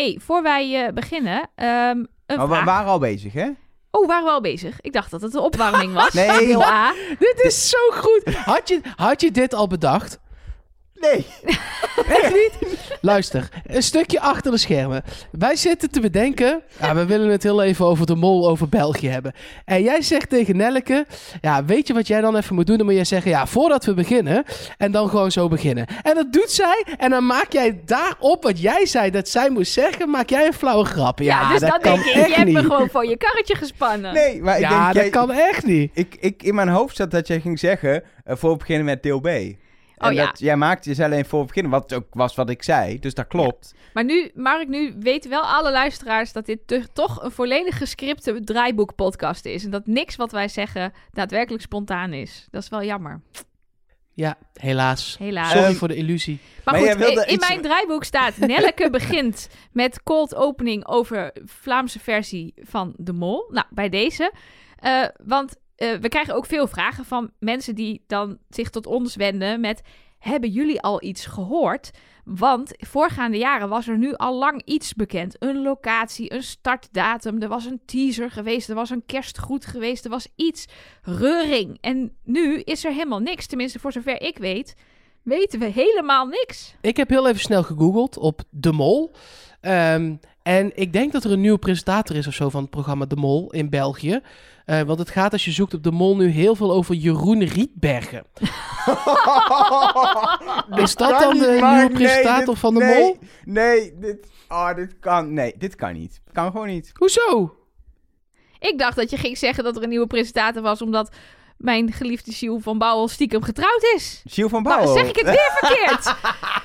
hey, voor wij eh, beginnen, ehm, een Maar we waren al bezig, hè? Oh, waren we al bezig? Ik dacht dat het een opwarming was. Nee. Deel A. Dit is zo goed. Had je, had je dit al bedacht? Nee. Echt niet? Luister, een stukje achter de schermen. Wij zitten te bedenken. Ja, we willen het heel even over de mol over België hebben. En jij zegt tegen Nelleke. Ja, weet je wat jij dan even moet doen? Dan moet jij zeggen. Ja, voordat we beginnen. En dan gewoon zo beginnen. En dat doet zij. En dan maak jij daarop wat jij zei dat zij moest zeggen. Maak jij een flauwe grap. Ja, Ja, dus dat kan denk ik, echt je hebt me gewoon voor je karretje gespannen. Nee, maar ik ja, denk... dat jij- kan echt niet. Ik, ik, in mijn hoofd zat dat jij ging zeggen, eh, voor we beginnen met deel B. En Oh ja. dat, jij maakte je zei alleen voor beginnen, wat ook was wat ik zei. Dus dat klopt. Maar nu, Mark, nu weten wel alle luisteraars dat dit toch een volledig gescripte draaiboekpodcast is. En dat niks wat wij zeggen daadwerkelijk spontaan is. Dat is wel jammer. Ja, helaas. Helaas. Sorry Ehm, voor de illusie. Maar, goed, in iets- mijn draaiboek staat... Nelleke begint met cold opening over Vlaamse versie van De Mol. Nou, bij deze. Eh, want eh, we krijgen ook veel vragen van mensen die dan zich tot ons wenden met... Hebben jullie al iets gehoord? Want voorgaande jaren was er nu al lang iets bekend. Een locatie, een startdatum, er was een teaser geweest, er was een kerstgroet geweest, er was iets. Reuring. En nu is er helemaal niks. Tenminste, voor zover ik weet, weten we helemaal niks. Ik heb heel even snel gegoogeld op De Mol. Ehm, en ik denk dat er een nieuwe presentator is of zo van het programma De Mol in België. Eh, want het gaat als je zoekt op De Mol nu heel veel over Jeroen Rietbergen. Is dat dan de nieuwe Nee, presentator dit- van De nee, Mol? Nee, dit, oh, dit kan, nee, dit kan niet. Kan gewoon niet. Hoezo? Ik dacht dat je ging zeggen dat er een nieuwe presentator was, omdat mijn geliefde Siel van Bouwel stiekem getrouwd is. Gilles van Maar Bouwen. zeg ik het weer verkeerd?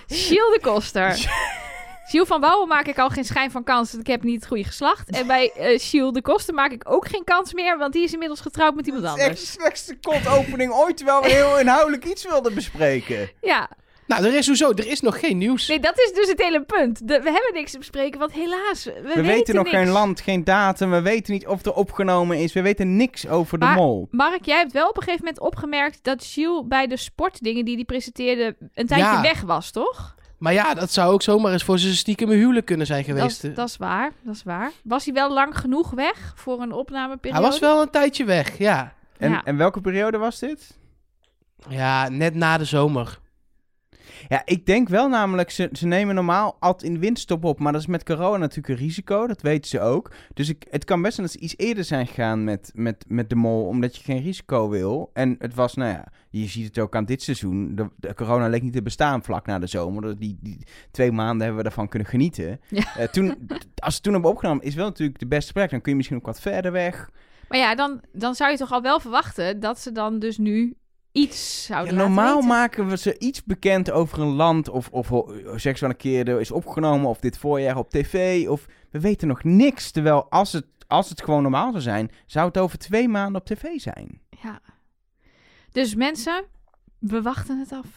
Siel de Koster. Siel van Bouwel maak ik al geen schijn van kans. want Ik heb niet het goede geslacht. En bij Siel de Koster maak ik ook geen kans meer, want die is inmiddels getrouwd met iemand Het is echt de anders. slechtste kotopening ooit, terwijl we heel inhoudelijk iets wilden bespreken. Ja, Nou, er is hoezo. Er is nog geen nieuws. nee, dat is dus het hele punt. De- we hebben niks te bespreken, want helaas, we, We, weten nog niks. geen land, geen datum, we weten niet of er opgenomen is. We weten niks over de Maar- mol. Mark, jij hebt wel op een gegeven moment opgemerkt dat Gilles bij de sportdingen die hij presenteerde een tijdje Ja. weg was, toch? Maar ja, dat zou ook zomaar eens voor zijn stiekem huwelijk kunnen zijn Dat, geweest. is- dat is waar, dat is waar. Was hij wel lang genoeg weg voor een opnameperiode? Hij was wel een tijdje weg, ja. En, Ja. en welke periode was dit? Ja, net na de zomer. Ja, ik denk wel namelijk, ze, ze nemen normaal altijd in de winterstop op, maar dat is met corona natuurlijk een risico, dat weten ze ook. Dus ik, het kan best wel eens iets eerder zijn gegaan met, met, met de mol, omdat je geen risico wil. En het was, nou ja, je ziet het ook aan dit seizoen, de, de corona leek niet te bestaan vlak na de zomer. Die, die twee maanden hebben we ervan kunnen genieten. Ja. Eh, toen, als ze toen hebben opgenomen, is wel natuurlijk de beste plek. Dan kun je misschien ook wat verder weg. Maar ja, dan, dan zou je toch al wel verwachten dat ze dan dus nu iets zouden normaal weten. maken we ze iets bekend over een land. Of, of zo een keer er is opgenomen. Of dit voorjaar op tv. Of we weten nog niks. Terwijl als het, als het gewoon normaal zou zijn. Zou het over twee maanden op tv zijn. Ja. Dus mensen, we wachten het af.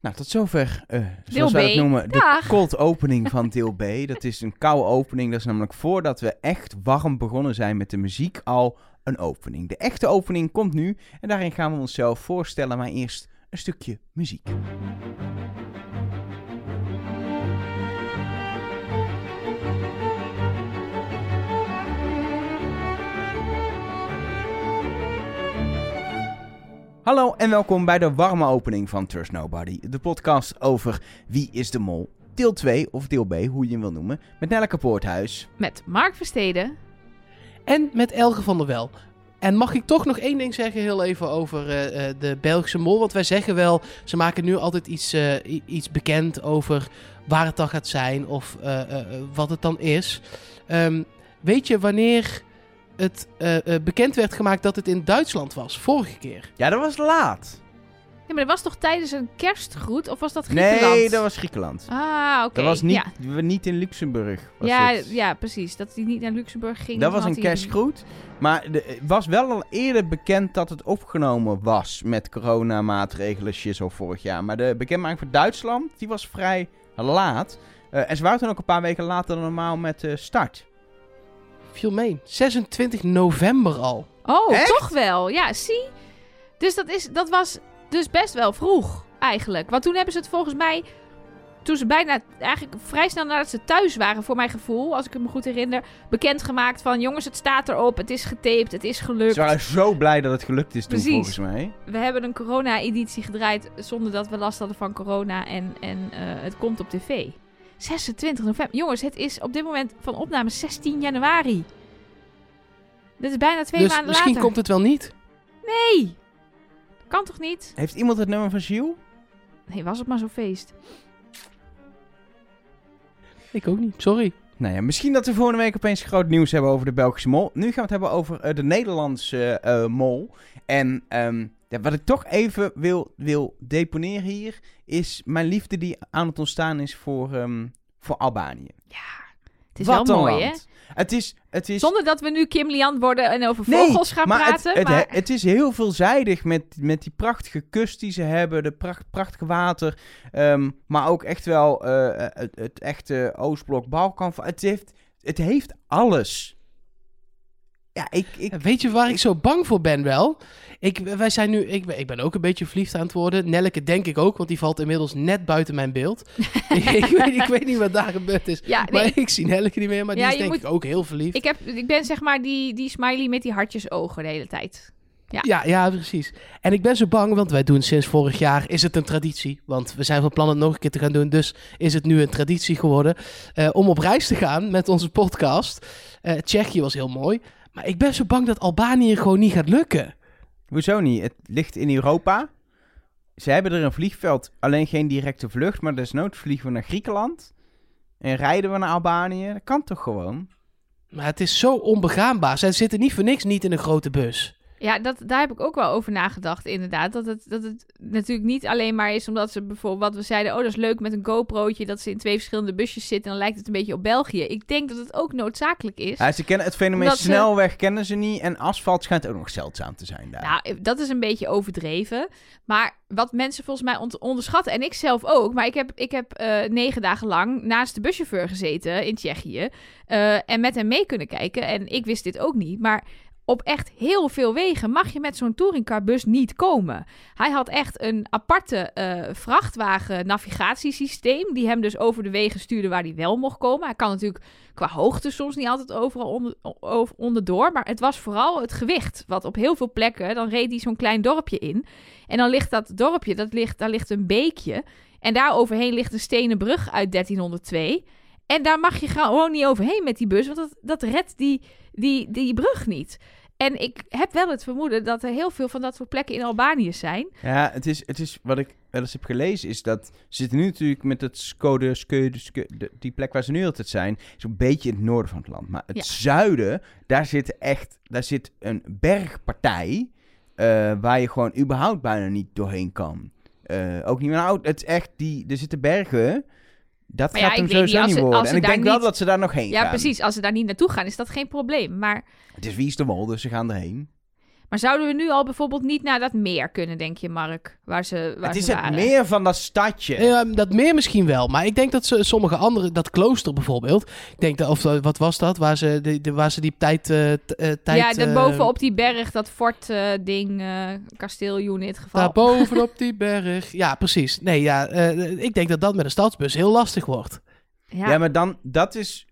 Nou, tot zover. Deel zoals wij het noemen. De cold opening van deel B. Dat is een koude opening. Dat is namelijk voordat we echt warm begonnen zijn met de muziek. Al een opening. De echte opening komt nu. En daarin gaan we onszelf voorstellen. Maar eerst een stukje muziek. Hallo en welkom bij de warme opening van Trust Nobody. De podcast over Wie is de Mol? Deel 2 of deel B, hoe je hem wil noemen. Met Nelleke Poorthuis. Met Mark Versteden. En met Elge van der Wel. En mag ik toch nog één ding zeggen, heel even over eh, eh, de Belgische mol? Want wij zeggen wel, ze maken nu altijd iets, eh, iets bekend over waar het dan gaat zijn of wat het dan is. Ehm, weet je wanneer het bekend werd gemaakt dat het in Duitsland was? Vorige keer. Ja, dat was laat. Ja, maar dat was toch tijdens een kerstgroet? Of was dat Griekenland? Nee, dat was Griekenland. Ah, oké. Dat was niet, Ja, niet in Luxemburg. Was ja, ja, precies. Dat hij niet naar Luxemburg ging. Dat was een kerstgroet. Maar de- het was wel al eerder bekend dat het opgenomen was met coronamaatregelen shizzle vorig jaar. Maar de bekendmaking voor Duitsland, die was vrij laat. Eh, en ze waren toen ook een paar weken later dan normaal met de start. Viel mee. 26 november al. Oh, Echt? toch wel. Ja, zie. Dus dat, is, dat was dus best wel vroeg, eigenlijk. Want toen hebben ze het volgens mij toen ze bijna, eigenlijk vrij snel nadat ze thuis waren, voor mijn gevoel, als ik het me goed herinner, bekendgemaakt van jongens, het staat erop, het is getaped, het is gelukt. Ze waren zo blij dat het gelukt is toen, Precies. volgens mij. We hebben een corona-editie gedraaid zonder dat we last hadden van corona en, en eh, het komt op tv. 26 november. Jongens, het is op dit moment van opname 16 januari. Dit is bijna twee dus maanden misschien later. komt het wel niet. Nee! Kan toch niet? Heeft iemand het nummer van Gilles? Nee, was het maar zo'n feest. Ik ook niet, sorry. Nou ja, misschien dat we volgende week opeens groot nieuws hebben over de Belgische mol. Nu gaan we het hebben over eh, de Nederlandse eh, mol. En ehm, ja, wat ik toch even wil, wil deponeren hier, is mijn liefde die aan het ontstaan is voor, ehm, voor Albanië. Het is Wat wel mooi, hè? Het is, het is... Zonder dat we nu Kim Lian worden en over Nee, vogels gaan maar praten. Het, het, maar... het is heel veelzijdig met, met die prachtige kust die ze hebben, de pracht, prachtige water, ehm, maar ook echt wel eh, het, het echte Oostblok Balkan. Het heeft, het heeft alles. Ja, ik, ik, Weet je waar ik zo bang voor ben wel? Ik, wij zijn nu, ik, ben- ik ben ook een beetje verliefd aan het worden. Nelleke denk ik ook, want die valt inmiddels net buiten mijn beeld. ik, ik weet, ik weet niet wat daar gebeurd is. Ja, nee, Maar ik zie Nelleke niet meer, maar die Ja, is denk moet- ik ook heel verliefd. ik, heb, ik ben zeg maar die, die smiley met die hartjesogen de hele tijd. Ja, ja, precies. En ik ben zo bang, want wij doen sinds vorig jaar, is het een traditie. Want we zijn van plan het nog een keer te gaan doen, dus is het nu een traditie geworden. eh, om op reis te gaan met onze podcast. Eh Tsjechië was heel mooi. Maar ik ben zo bang dat Albanië gewoon niet gaat lukken. hoezo niet? Het ligt in Europa. Ze hebben er een vliegveld, alleen geen directe vlucht, maar desnoods vliegen we naar Griekenland. En rijden we naar Albanië. Dat kan toch gewoon? Maar het is zo onbegaanbaar. Zij zitten niet voor niks niet in een grote bus. Ja, dat, daar heb ik ook wel over nagedacht, inderdaad. Dat het, dat het natuurlijk niet alleen maar is omdat ze bijvoorbeeld, wat we zeiden, oh, dat is leuk met een GoPro'tje, dat ze in twee verschillende busjes zitten en dan lijkt het een beetje op België. Ik denk dat het ook noodzakelijk is. Ja, ze kennen het fenomeen ze- snelweg kennen ze niet en asfalt schijnt ook nog zeldzaam te zijn daar. Nou, dat is een beetje overdreven. Maar wat mensen volgens mij onderschatten, en ik zelf ook, maar ik heb, ik heb eh, negen dagen lang naast de buschauffeur gezeten in Tsjechië eh, en met hem mee kunnen kijken. En ik wist dit ook niet, maar op echt heel veel wegen mag je met zo'n touringcarbus niet komen. Hij had echt een aparte eh, vrachtwagen navigatiesysteem die hem dus over de wegen stuurde waar hij wel mocht komen. Hij kan natuurlijk qua hoogte soms niet altijd overal onder, onderdoor, maar het was vooral het gewicht. Wat op heel veel plekken, dan reed hij zo'n klein dorpje in. En dan ligt dat dorpje, dat ligt, daar ligt een beekje. En daar overheen ligt een stenen brug uit 1302. En daar mag je gewoon niet overheen met die bus, want dat, dat redt die, die, die brug niet. En ik heb wel het vermoeden dat er heel veel van dat soort plekken in Albanië zijn. Ja, het is, het is wat ik wel eens heb gelezen, is dat ze zitten nu natuurlijk met het Skode, Skeude, Skeu- de- die plek waar ze nu altijd zijn, is een beetje in het noorden van het land. Maar het Ja. zuiden, daar zit echt, daar zit een bergpartij eh, waar je gewoon überhaupt bijna niet doorheen kan. Eh, ook niet meer nou, het is echt die, er zitten bergen. Dat Maar ja, gaat hem niet, sowieso niet worden. als En ik denk wel dat ze daar nog heen Ja, gaan. precies. Als ze daar niet naartoe gaan, is dat geen probleem. Maar, Het is wie is de wol, dus ze gaan erheen. Maar zouden we nu al bijvoorbeeld niet naar dat meer kunnen, denk je, Mark? Waar ze, waar het is ze het meer van dat stadje. Ja, dat meer misschien wel. Maar ik denk dat ze sommige andere, dat klooster bijvoorbeeld. Ik denk dat, of wat was dat? Waar ze, de, de- waar ze die tijd. eh, eh, tijd ja, dat eh, bovenop die berg, dat fort-ding, eh kasteel in dit geval. Daar bovenop die berg. Ja, precies. Nee, ja, eh, ik denk dat dat met een stadsbus heel lastig wordt. ja. Ja, maar dan, dat is,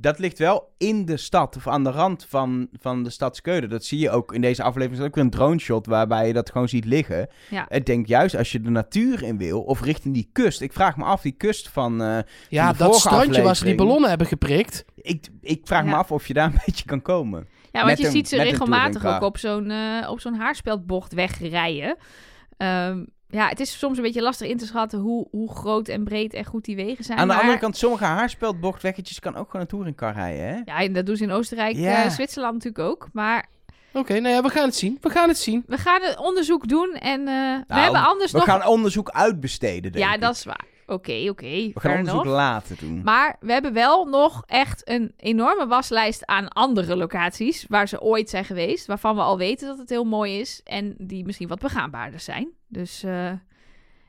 dat ligt wel in de stad, of aan de rand van, van de stad Skeude. Dat zie je ook in deze aflevering, is ook weer een drone shot waarbij je dat gewoon ziet liggen. Ja. Ik denk juist als je de natuur in wil, of richting die kust. Ik vraag me af, die kust van, eh, Ja, Van de dat vorige strandje waar ze die ballonnen hebben geprikt. ik, ik vraag me af of je daar een beetje kan komen. Ja, want je een- ziet ze regelmatig ook op zo'n eh, op zo'n haarspeldbocht wegrijden. Ehm, ja, het is soms een beetje lastig in te schatten hoe, hoe groot en breed en goed die wegen zijn. Aan de maar- andere kant, sommige haarspeldbochtweggetjes kan ook gewoon een touringcar rijden, hè? Ja, en dat doen ze in Oostenrijk, Ja. eh, Zwitserland natuurlijk ook. Maar Oké, nou ja, we gaan het zien. We gaan het zien. we gaan het onderzoek doen en eh, we Nou, hebben anders We nog... gaan onderzoek uitbesteden, denk ja, ik. dat is waar. Oké, oké. We gaan onderzoek laten doen. Maar we hebben wel nog echt een enorme waslijst aan andere locaties waar ze ooit zijn geweest. Waarvan we al weten dat het heel mooi is en die misschien wat begaanbaarder zijn. Dus eh,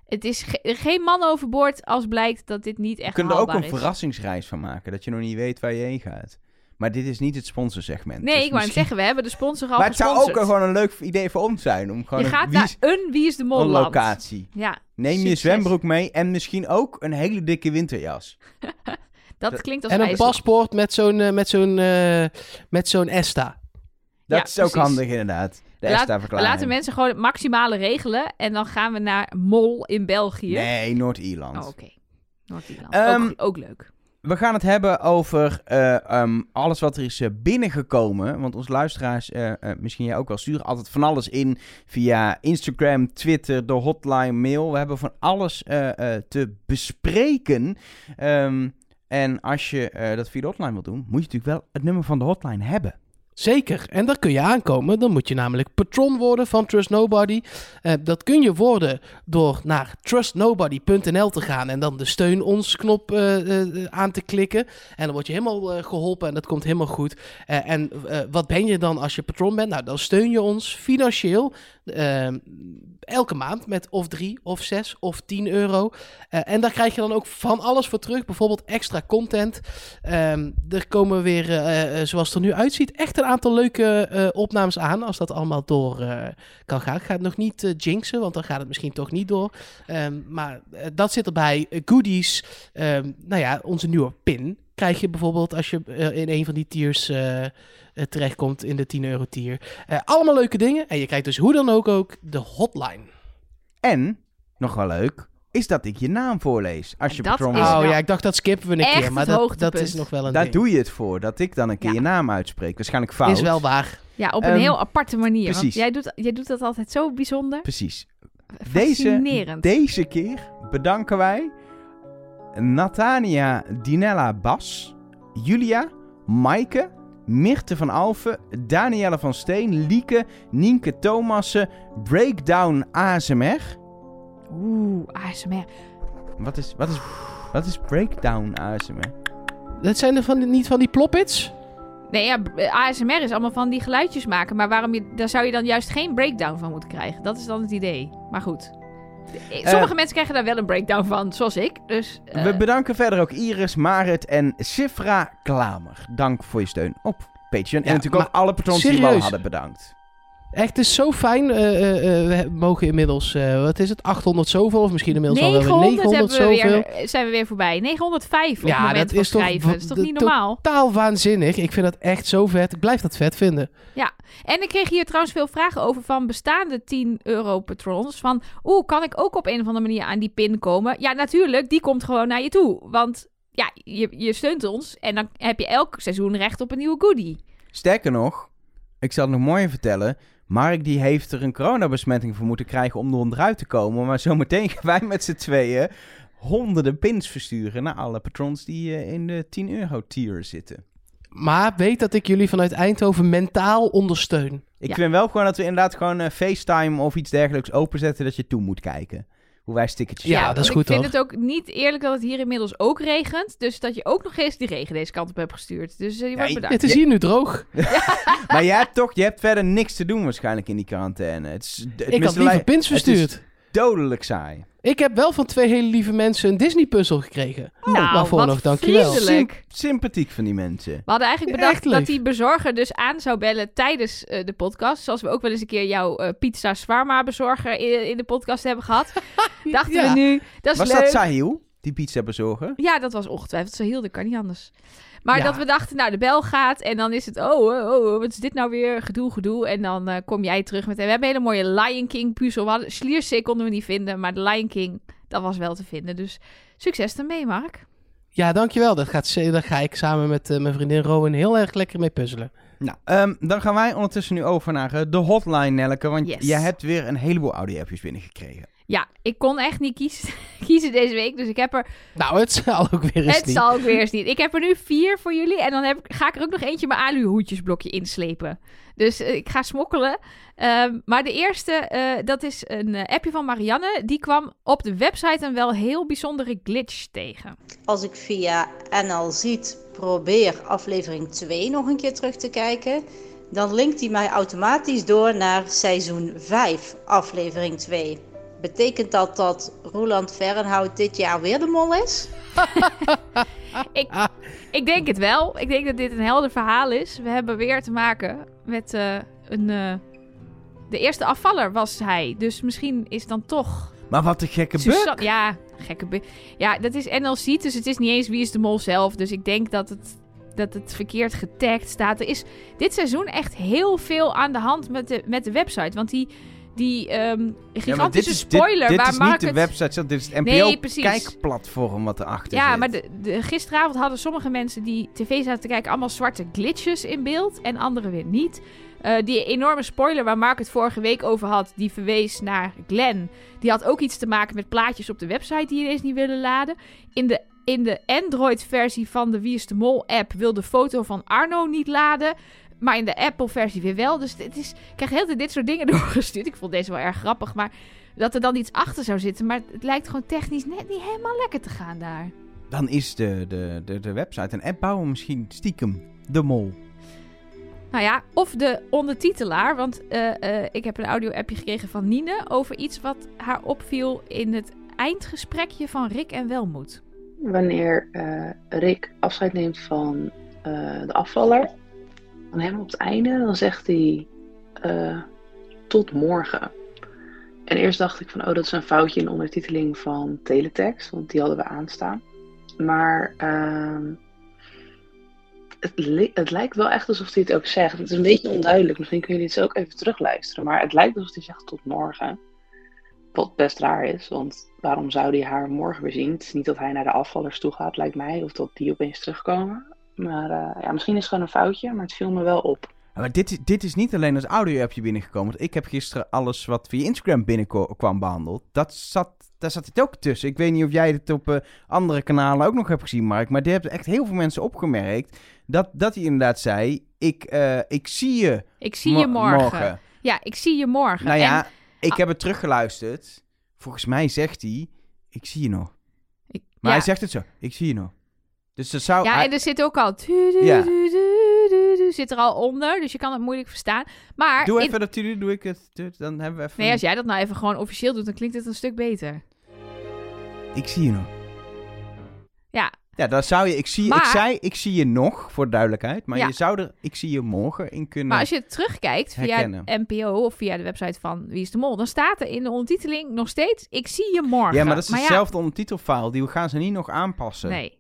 het is ge- geen man overboord als blijkt dat dit niet We echt kunnen er ook een is. verrassingsreis van maken, dat je nog niet weet waar je heen gaat. Maar dit is niet het sponsorsegment. Nee, Dus ik wou misschien- zeggen, we hebben de sponsor al Maar het zou ook gewoon een leuk idee voor ons zijn. Om gewoon Je een, gaat wie naar is- een Wie is de Mol een locatie. Ja, Neem je zwembroek mee en misschien ook een hele dikke winterjas. dat Dat- klinkt als En een ijzer. paspoort met zo'n eh, met zo'n eh, met zo'n ESTA. Dat Ja, is ook precies. handig inderdaad. De Laat- ESTA-verklaring. Laten mensen gewoon het maximale regelen en dan gaan we naar Mol in België. Nee, Noord-Ierland. Oh, oké. Noord-Ierland. Ehm, ook, ook leuk. We gaan het hebben over eh, ehm, alles wat er is eh, binnengekomen. Want onze luisteraars, eh, misschien jij ook wel, sturen altijd van alles in via Instagram, Twitter, de hotline, mail. We hebben van alles te bespreken. Ehm, en als je dat via de hotline wilt doen, moet je natuurlijk wel het nummer van de hotline hebben. Zeker, en daar kun je aankomen. Dan moet je namelijk patron worden van Trust Nobody. Eh, dat kun je worden door naar trustnobody.nl te gaan en dan de steun ons knop eh, eh, aan te klikken. En dan word je helemaal eh, geholpen en dat komt helemaal goed. En wat ben je dan als je patron bent? Nou, dan steun je ons financieel eh, elke maand met of drie of zes of tien euro. Eh, en daar krijg je dan ook van alles voor terug. Bijvoorbeeld extra content. Ehm, er komen weer, eh, eh, zoals het er nu uitziet, echt een aantal leuke opnames aan. Als dat allemaal door kan gaan. Ik ga het nog niet jinxen, want dan gaat het misschien toch niet door. Ehm, maar dat zit erbij. Goodies. Ehm, nou ja, onze nieuwe pin krijg je bijvoorbeeld als je in een van die tiers terechtkomt in de 10 euro tier. Eh, allemaal leuke dingen. En je krijgt dus hoe dan ook ook de hotline. En, nog wel leuk, is dat ik je naam voorlees. Als je patron. Oh ja, ik dacht dat skippen we een keer. Maar dat, is nog wel een Daar ding. doe je het voor, dat ik dan een keer Ja. je naam uitspreek. Waarschijnlijk fout. Is wel waar. Ja, op een Ehm, heel aparte manier. Want precies. jij doet, jij doet dat altijd zo bijzonder. Precies. Deze, Fascinerend. deze keer bedanken wij Natania Dinella Bas, Julia, Maaike, Mirte van Alfen, Danielle van Steen, Lieke, Nienke Thomassen, Breakdown ASMR. Oeh, ASMR. Wat is, wat is, wat is Breakdown ASMR? Dat zijn er van, die- niet van die ploppits? Nee, ja, ASMR is allemaal van die geluidjes maken. Maar waarom je, daar zou je dan juist geen breakdown van moeten krijgen. Dat is dan het idee. Maar goed. Eh, Sommige mensen krijgen daar wel een breakdown van, zoals ik. Dus eh, We bedanken verder ook Iris, Marit en Sifra Klamer. Dank voor je steun op Patreon. Ja, en natuurlijk ook alle patrons die we al hadden bedankt. Echt, het is zo fijn. eh, eh, eh, we mogen inmiddels, eh, wat is het, 800 zoveel? Of misschien inmiddels al wel weer 900, 900 hebben we zoveel. weer, zijn we weer voorbij. 905 op Ja, het moment dat van is toch schrijven. Dat is toch niet normaal? Totaal waanzinnig. Ik vind dat echt zo vet. Ik blijf dat vet vinden. En ik kreeg hier trouwens veel vragen over van bestaande 10 euro patrons. Van, oeh, kan ik ook op een of andere manier aan die pin komen? Ja, natuurlijk, die komt gewoon naar je toe. Want ja, je, je steunt ons en dan heb je elk seizoen recht op een nieuwe goodie. Sterker nog, ik zal het nog mooier vertellen. Mark die heeft er een coronabesmetting voor moeten krijgen om eruit te komen. Maar zometeen gaan wij met z'n tweeën honderden pins versturen naar alle patrons die eh, in de 10 euro tier zitten. Maar weet dat ik jullie vanuit Eindhoven mentaal ondersteun. Ik Ja. vind wel gewoon dat we inderdaad gewoon eh, FaceTime of iets dergelijks openzetten dat je toe moet kijken. Hoe wij stickertjes Ja, dat is goed, Ik vind het ook niet eerlijk dat het hier inmiddels ook regent. Dus dat je ook nog eens die regen deze kant op hebt gestuurd. Dus eh, je wordt bedankt. Het is hier nu droog. Maar jij hebt toch, je hebt verder niks te doen waarschijnlijk in die quarantaine. Het is, het Ik had liever pins het is verstuurd. Dodelijk saai. Ik heb wel van twee hele lieve mensen een Disney-puzzel gekregen. nou, waarvoor wat nog, dankjewel. vriendelijk. Symp- sympathiek van die mensen. We hadden eigenlijk bedacht dat die bezorger dus aan zou bellen tijdens eh, de podcast. Zoals we ook wel eens een keer jouw eh, pizza zwarma bezorger in, in de podcast hebben gehad. Dachten Ja. we nu, dat is Was leuk. dat Sahil, die pizza bezorger? Ja, dat was ongetwijfeld zo heel, dat kan niet anders. Maar Ja. dat we dachten, nou, de bel gaat en dan is het, oh, oh, oh, wat is dit nou weer? Gedoe, gedoe. En dan eh, kom jij terug met, en we hebben een hele mooie Lion King puzzel. We hadden, Sliersee konden we niet vinden, maar de Lion King, dat was wel te vinden. Dus succes ermee, Mark. Ja, dankjewel. Dat gaat, ze- daar ga ik samen met eh, mijn vriendin Rowan heel erg lekker mee puzzelen. Nou, ehm, dan gaan wij ondertussen nu over naar eh, de hotline, Nelke. Want Yes. jij hebt weer een heleboel audio-appjes binnengekregen. Ja, ik kon echt niet kiezen, kiezen deze week, dus ik heb er Nou, het zal ook weer eens Het niet. zal ook weer eens niet. Ik heb er nu vier voor jullie. En dan heb ik, ga ik er ook nog eentje mijn aluhoedjesblokje inslepen. Dus eh, ik ga smokkelen. Ehm, maar de eerste, eh, dat is een eh, appje van Marianne. Die kwam op de website een wel heel bijzondere glitch tegen. Als ik via NL Ziet probeer aflevering 2 nog een keer terug te kijken, dan linkt hij mij automatisch door naar seizoen 5, aflevering 2. Betekent dat dat Roland Verrenhout dit jaar weer de mol is? Ik, ik denk het wel. Ik denk dat dit een helder verhaal is. We hebben weer te maken met eh, een... eh, de eerste afvaller was hij. Dus misschien is dan toch... Maar wat een gekke buk. Susan- ja, gekke bu- Ja, dat is NLC, dus het is niet eens wie is de mol zelf. Dus ik denk dat het, dat het verkeerd getagd staat. Er is dit seizoen echt heel veel aan de hand met de, met de website. Want die, die ehm, Ja, maar gigantische dit is, dit- spoiler dit, waar is Mark niet de website dit is het Nee, NPO precies. kijkplatform wat erachter Ja, zit. maar de, de, gisteravond hadden sommige mensen die tv zaten te kijken allemaal zwarte glitches in beeld en anderen weer niet. Eh, die enorme spoiler waar Mark het vorige week over had, die verwees naar Glenn. Die had ook iets te maken met plaatjes op de website die ineens niet willen laden. In de, in de Android-versie van de Wie is de Mol app wil de foto van Arno niet laden. Maar in de Apple-versie weer wel. Dus het is, ik krijg heel dit soort dingen doorgestuurd. Ik vond deze wel erg grappig. Maar dat er dan iets achter zou zitten. Maar het lijkt gewoon technisch net niet helemaal lekker te gaan daar. Dan is de, de, de, de website en app bouwen misschien stiekem de mol. Nou ja, of de ondertitelaar. Want eh, eh, ik heb een audio-appje gekregen van Nine over iets wat haar opviel in het eindgesprekje van Rick en Welmoed. wanneer eh, Rick afscheid neemt van eh, de afvaller, dan helemaal op het einde, dan zegt hij eh, tot morgen. En eerst dacht ik van, oh, dat is een foutje in de ondertiteling van teletext, want die hadden we aanstaan. Maar ehm, het, het lijkt wel echt alsof hij het ook zegt. Het is een beetje onduidelijk, misschien kunnen jullie het ook even terugluisteren. Maar het lijkt alsof hij zegt tot morgen. Wat best raar is, want waarom zou hij haar morgen weer zien? Het is niet dat hij naar de afvallers toe gaat, lijkt mij, of dat die opeens terugkomen. Maar eh, ja, misschien is het gewoon een foutje, maar het viel me wel op. Ja, Maar dit, is- dit is niet alleen als audio-appje binnengekomen. Want ik heb gisteren alles wat via Instagram binnenkwam behandeld. Dat zat, daar zat het ook tussen. Ik weet niet of jij het op eh, andere kanalen ook nog hebt gezien, Mark. Maar die hebben echt heel veel mensen opgemerkt. Dat, dat hij inderdaad zei: ik, eh, ik zie je Ik zie mo- je morgen. Ja, ik zie je morgen. Nou ja, En- ik Ah. heb het teruggeluisterd. Volgens mij zegt hij: Ik zie je nog. ik- Maar ja. hij zegt het zo: Ik zie je nog. Dus dat zou. Ja, en er zit ook al... Ja. zit er al onder, dus je kan het moeilijk verstaan. Maar Doe even dat jullie, doe ik het. Dan hebben we even. nee, als jij dat nou even gewoon officieel doet, dan klinkt het een stuk beter. Ik zie je nog. Ja, Ja, dan zou je. Ik, zie, ik Maar- zei, ik zie je nog, voor duidelijkheid. Maar Ja. je zou er, ik zie je morgen in kunnen. maar als je terugkijkt via. NPO of via de website van Wie is de Mol, dan staat er in de ondertiteling nog steeds: Ik zie je morgen. ja, maar dat is ja, hetzelfde ondertitelfile. Die gaan ze niet nog aanpassen. Nee.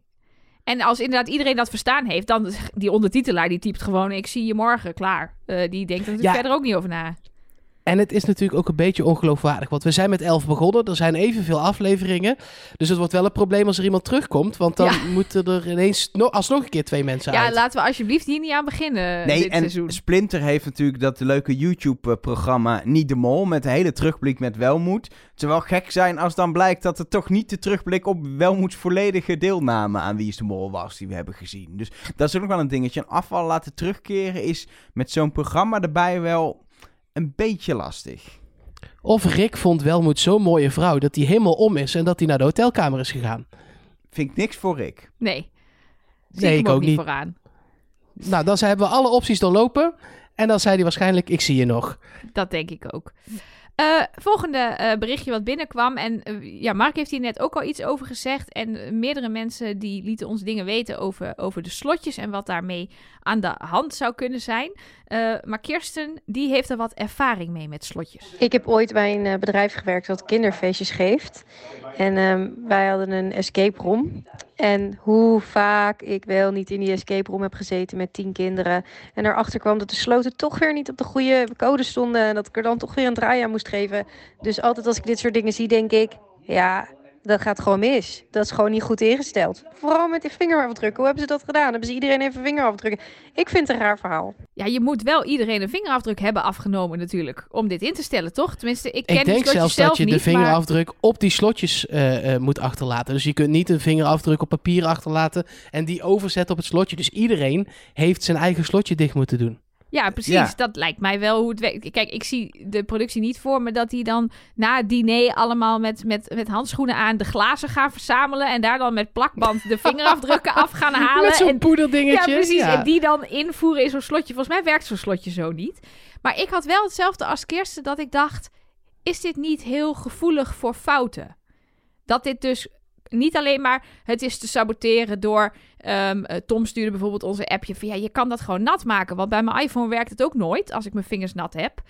En als inderdaad iedereen dat verstaan heeft, dan die ondertitelaar die typt gewoon: Ik zie je morgen, klaar. Eh, die denkt er Ja. verder ook niet over na. En het is natuurlijk ook een beetje ongeloofwaardig. Want we zijn met elf begonnen. Er zijn evenveel afleveringen. Dus het wordt wel een probleem als er iemand terugkomt. Want dan Ja. moeten er ineens no alsnog een keer twee mensen Ja, uit. laten we alsjeblieft hier niet aan beginnen Nee, dit en seizoen. Splinter heeft natuurlijk dat leuke YouTube-programma Niet de Mol. Met een hele terugblik met Welmoed. Het zou wel gek zijn als dan blijkt dat het toch niet de terugblik op Welmoeds volledige deelname aan Wie is de Mol was die we hebben gezien. Dus dat is ook nog wel een dingetje. Een afval laten terugkeren is met zo'n programma erbij wel een beetje lastig. Of Rick vond Welmoed zo'n mooie vrouw dat hij helemaal om is en dat hij naar de hotelkamer is gegaan. Vind ik niks voor Rick. Nee. Zie Nee, ik ook niet niet. vooraan. Nou, dan hebben we alle opties doorlopen. En dan zei hij waarschijnlijk, ik zie je nog. Dat denk ik ook. Eh, volgende eh, berichtje wat binnenkwam. En eh, ja, Mark heeft hier net ook al iets over gezegd. En meerdere mensen die lieten ons dingen weten over, over de slotjes en wat daarmee aan de hand zou kunnen zijn. Maar Kirsten, die heeft er wat ervaring mee met slotjes. Ik heb ooit bij een bedrijf gewerkt dat kinderfeestjes geeft. En ehm, wij hadden een escape room. En hoe vaak ik wel niet in die escape room heb gezeten met tien kinderen. En erachter kwam dat de sloten toch weer niet op de goede code stonden. En dat ik er dan toch weer een draai aan moest geven. Dus altijd als ik dit soort dingen zie, denk ik... Ja, dat gaat gewoon mis. Dat is gewoon niet goed ingesteld. Vooral met die vingerafdrukken. Hoe hebben ze dat gedaan? Hebben ze iedereen even vingerafdrukken? Ik vind het een raar verhaal. Ja, je moet wel iedereen een vingerafdruk hebben afgenomen natuurlijk. Om dit in te stellen, toch? Tenminste, ik ken Ik denk zelfs zelf dat je de maar- vingerafdruk op die slotjes eh, eh, moet achterlaten. Dus je kunt niet een vingerafdruk op papier achterlaten en die overzetten op het slotje. Dus iedereen heeft zijn eigen slotje dicht moeten doen. Ja, precies. Ja. Dat lijkt mij wel hoe het werkt. Kijk, ik zie de productie niet voor me dat die dan na het diner allemaal met, met, met handschoenen aan de glazen gaan verzamelen. En daar dan met plakband de vingerafdrukken af gaan halen. Met zo'n en, ja, precies. Ja. En die dan invoeren in zo'n slotje. Volgens mij werkt zo'n slotje zo niet. Maar ik had wel hetzelfde als Kirsten dat ik dacht... is dit niet heel gevoelig voor fouten? Dat dit dus niet alleen maar het is te saboteren door... ehm, eh, Tom stuurde bijvoorbeeld onze appje van... ja, je kan dat gewoon nat maken. Want bij mijn iPhone werkt het ook nooit als ik mijn vingers nat heb.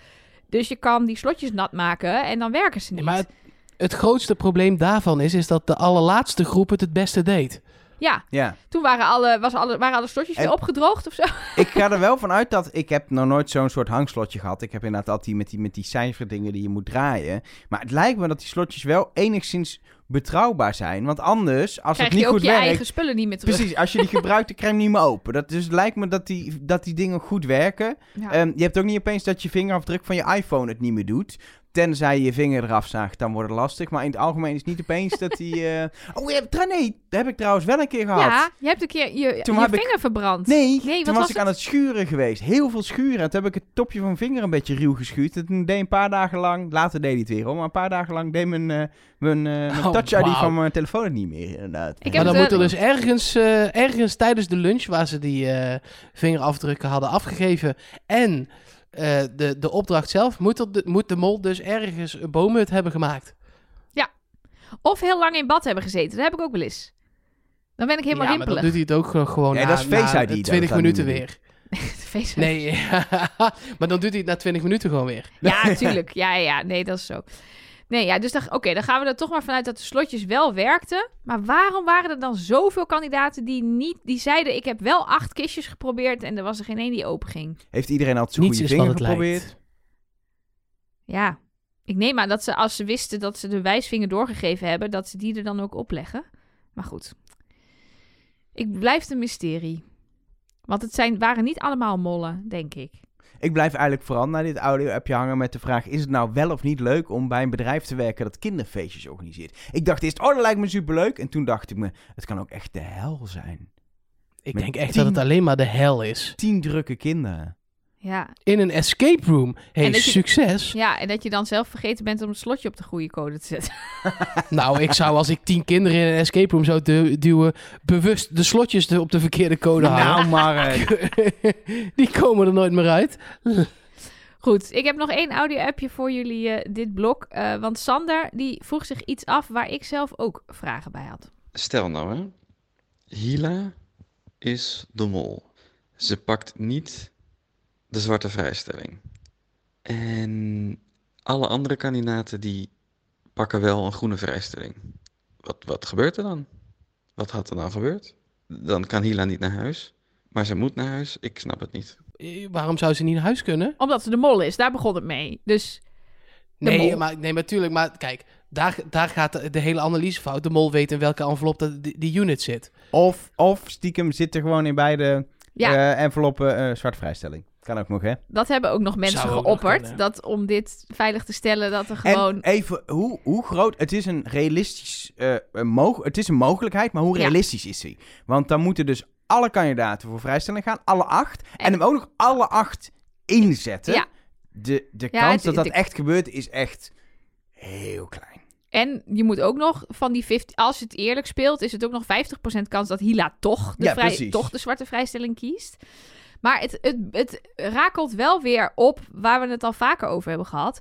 Dus je kan die slotjes nat maken en dan werken ze niet. Maar het, het grootste probleem daarvan is, is dat de allerlaatste groep het het beste deed. Ja, Ja. toen waren alle, was alle, waren alle slotjes En- weer opgedroogd of zo. Ik ga er wel vanuit dat... Ik heb nog nooit zo'n soort hangslotje gehad. Ik heb inderdaad altijd die met die, met die cijferdingen die je moet draaien. Maar het lijkt me dat die slotjes wel enigszins betrouwbaar zijn. Want anders, als Krijg het niet je ook goed je werkt... eigen spullen niet meer terug. Precies, als je die gebruikt, dan krijg je niet meer open. Dat, dus het lijkt me dat die, dat die dingen goed werken. Ja. Ehm, je hebt ook niet opeens dat je vingerafdruk van je iPhone het niet meer doet. Tenzij je je vinger eraf zaagt, dan wordt het lastig. Maar in het algemeen is het niet opeens dat die... eh, Oh, je hebt, nee, dat heb ik trouwens wel een keer gehad. ja, je hebt een keer je, Toen je ik- vinger verbrand. Nee, Nee, wat toen was, was ik het? aan het schuren geweest. Heel veel schuren. En toen heb ik het topje van mijn vinger een beetje ruw geschuurd. En toen deed een paar dagen lang... Later deed hij het weer, hoor. Maar een paar dagen lang deed mijn, eh, mijn, eh, mijn Oh, Touch ID wauw. van mijn telefoon het niet meer, inderdaad. Ik heb maar dan moet er dus ergens, eh, ergens tijdens de lunch, waar ze die eh, vingerafdrukken hadden afgegeven, en eh, de, de opdracht zelf, moet, er de, moet de mol dus ergens een boomhut hebben gemaakt. Of heel lang in bad hebben gezeten. Dat heb ik ook wel eens. Dan ben ik helemaal ja, maar dan doet hij het ook gewoon- Ja, na, dat is Face na ID dat 20 dat minuten weer. De face- Nee, maar dan doet hij het na 20 minuten gewoon weer. Ja, tuurlijk. Ja, ja, ja. Nee, dat is zo. Nee, ja, dus dan, oké, dan gaan we er toch maar vanuit dat de slotjes wel werkten. Maar waarom waren er dan zoveel kandidaten die niet, die zeiden: ik heb wel acht kistjes geprobeerd en er was er geen één die open ging? Heeft iedereen zijn Niets goede vinger het geprobeerd? lijkt. Ja, ik neem aan dat ze als ze wisten dat ze de wijsvinger doorgegeven hebben, dat ze die er dan ook opleggen. Maar goed, ik blijf een mysterie. Want het zijn, waren niet allemaal mollen, denk ik. Ik blijf eigenlijk vooral naar dit audio-appje hangen met de vraag... is het nou wel of niet leuk om bij een bedrijf te werken dat kinderfeestjes organiseert? Ik dacht eerst, oh, dat lijkt me superleuk. En toen dacht ik me, het kan ook echt de hel zijn. Ik Met denk echt tien- dat het alleen maar de hel is. Tien drukke kinderen. Ja, In een escape room. Hey, En dat je- succes. ja, en dat je dan zelf vergeten bent om het slotje op de goede code te zetten. Nou, ik zou als ik tien kinderen in een escape room zou du- duwen, bewust de slotjes op de verkeerde code houden. Nou, Mark. Die komen er nooit meer uit. Goed, ik heb nog één audio-appje voor jullie, eh, dit blok. Eh, want Sander, die vroeg zich iets af waar ik zelf ook vragen bij had. Stel nou hè, Hila is de mol. Ze pakt niet de zwarte vrijstelling. En alle andere kandidaten die pakken wel een groene vrijstelling. Wat, wat gebeurt er dan? Wat had er dan gebeurd? Dan kan Hila niet naar huis. Maar ze moet naar huis. Ik snap het niet. Eh, Waarom zou ze niet naar huis kunnen? Omdat ze de mol is, daar begon het mee. Dus Nee, mol. maar, nee, natuurlijk. Maar kijk, daar, daar gaat de, de hele analyse fout. De mol weet in welke envelop dat, die, die unit zit. Of, of stiekem zit er gewoon in beide ja, eh, enveloppen eh zwarte vrijstelling. Kan ook nog, hè? dat hebben ook nog mensen nog geopperd. kunnen. Dat om dit veilig te stellen, dat er gewoon... En even, hoe, hoe groot... Het is een realistisch... eh, een moog, het is een mogelijkheid, maar hoe Ja. realistisch is die? Want dan moeten dus alle kandidaten voor vrijstelling gaan. Alle acht. En, En- hem ook nog alle acht inzetten. Ja. De, de Ja, kans het- dat dat de- echt gebeurt is echt heel klein. En je moet ook nog van die 50... Als je het eerlijk speelt, is het ook nog 50% kans dat Hila toch de, Ja, vrij, toch de zwarte vrijstelling kiest. Maar het, het, het rakelt wel weer op waar we het al vaker over hebben gehad.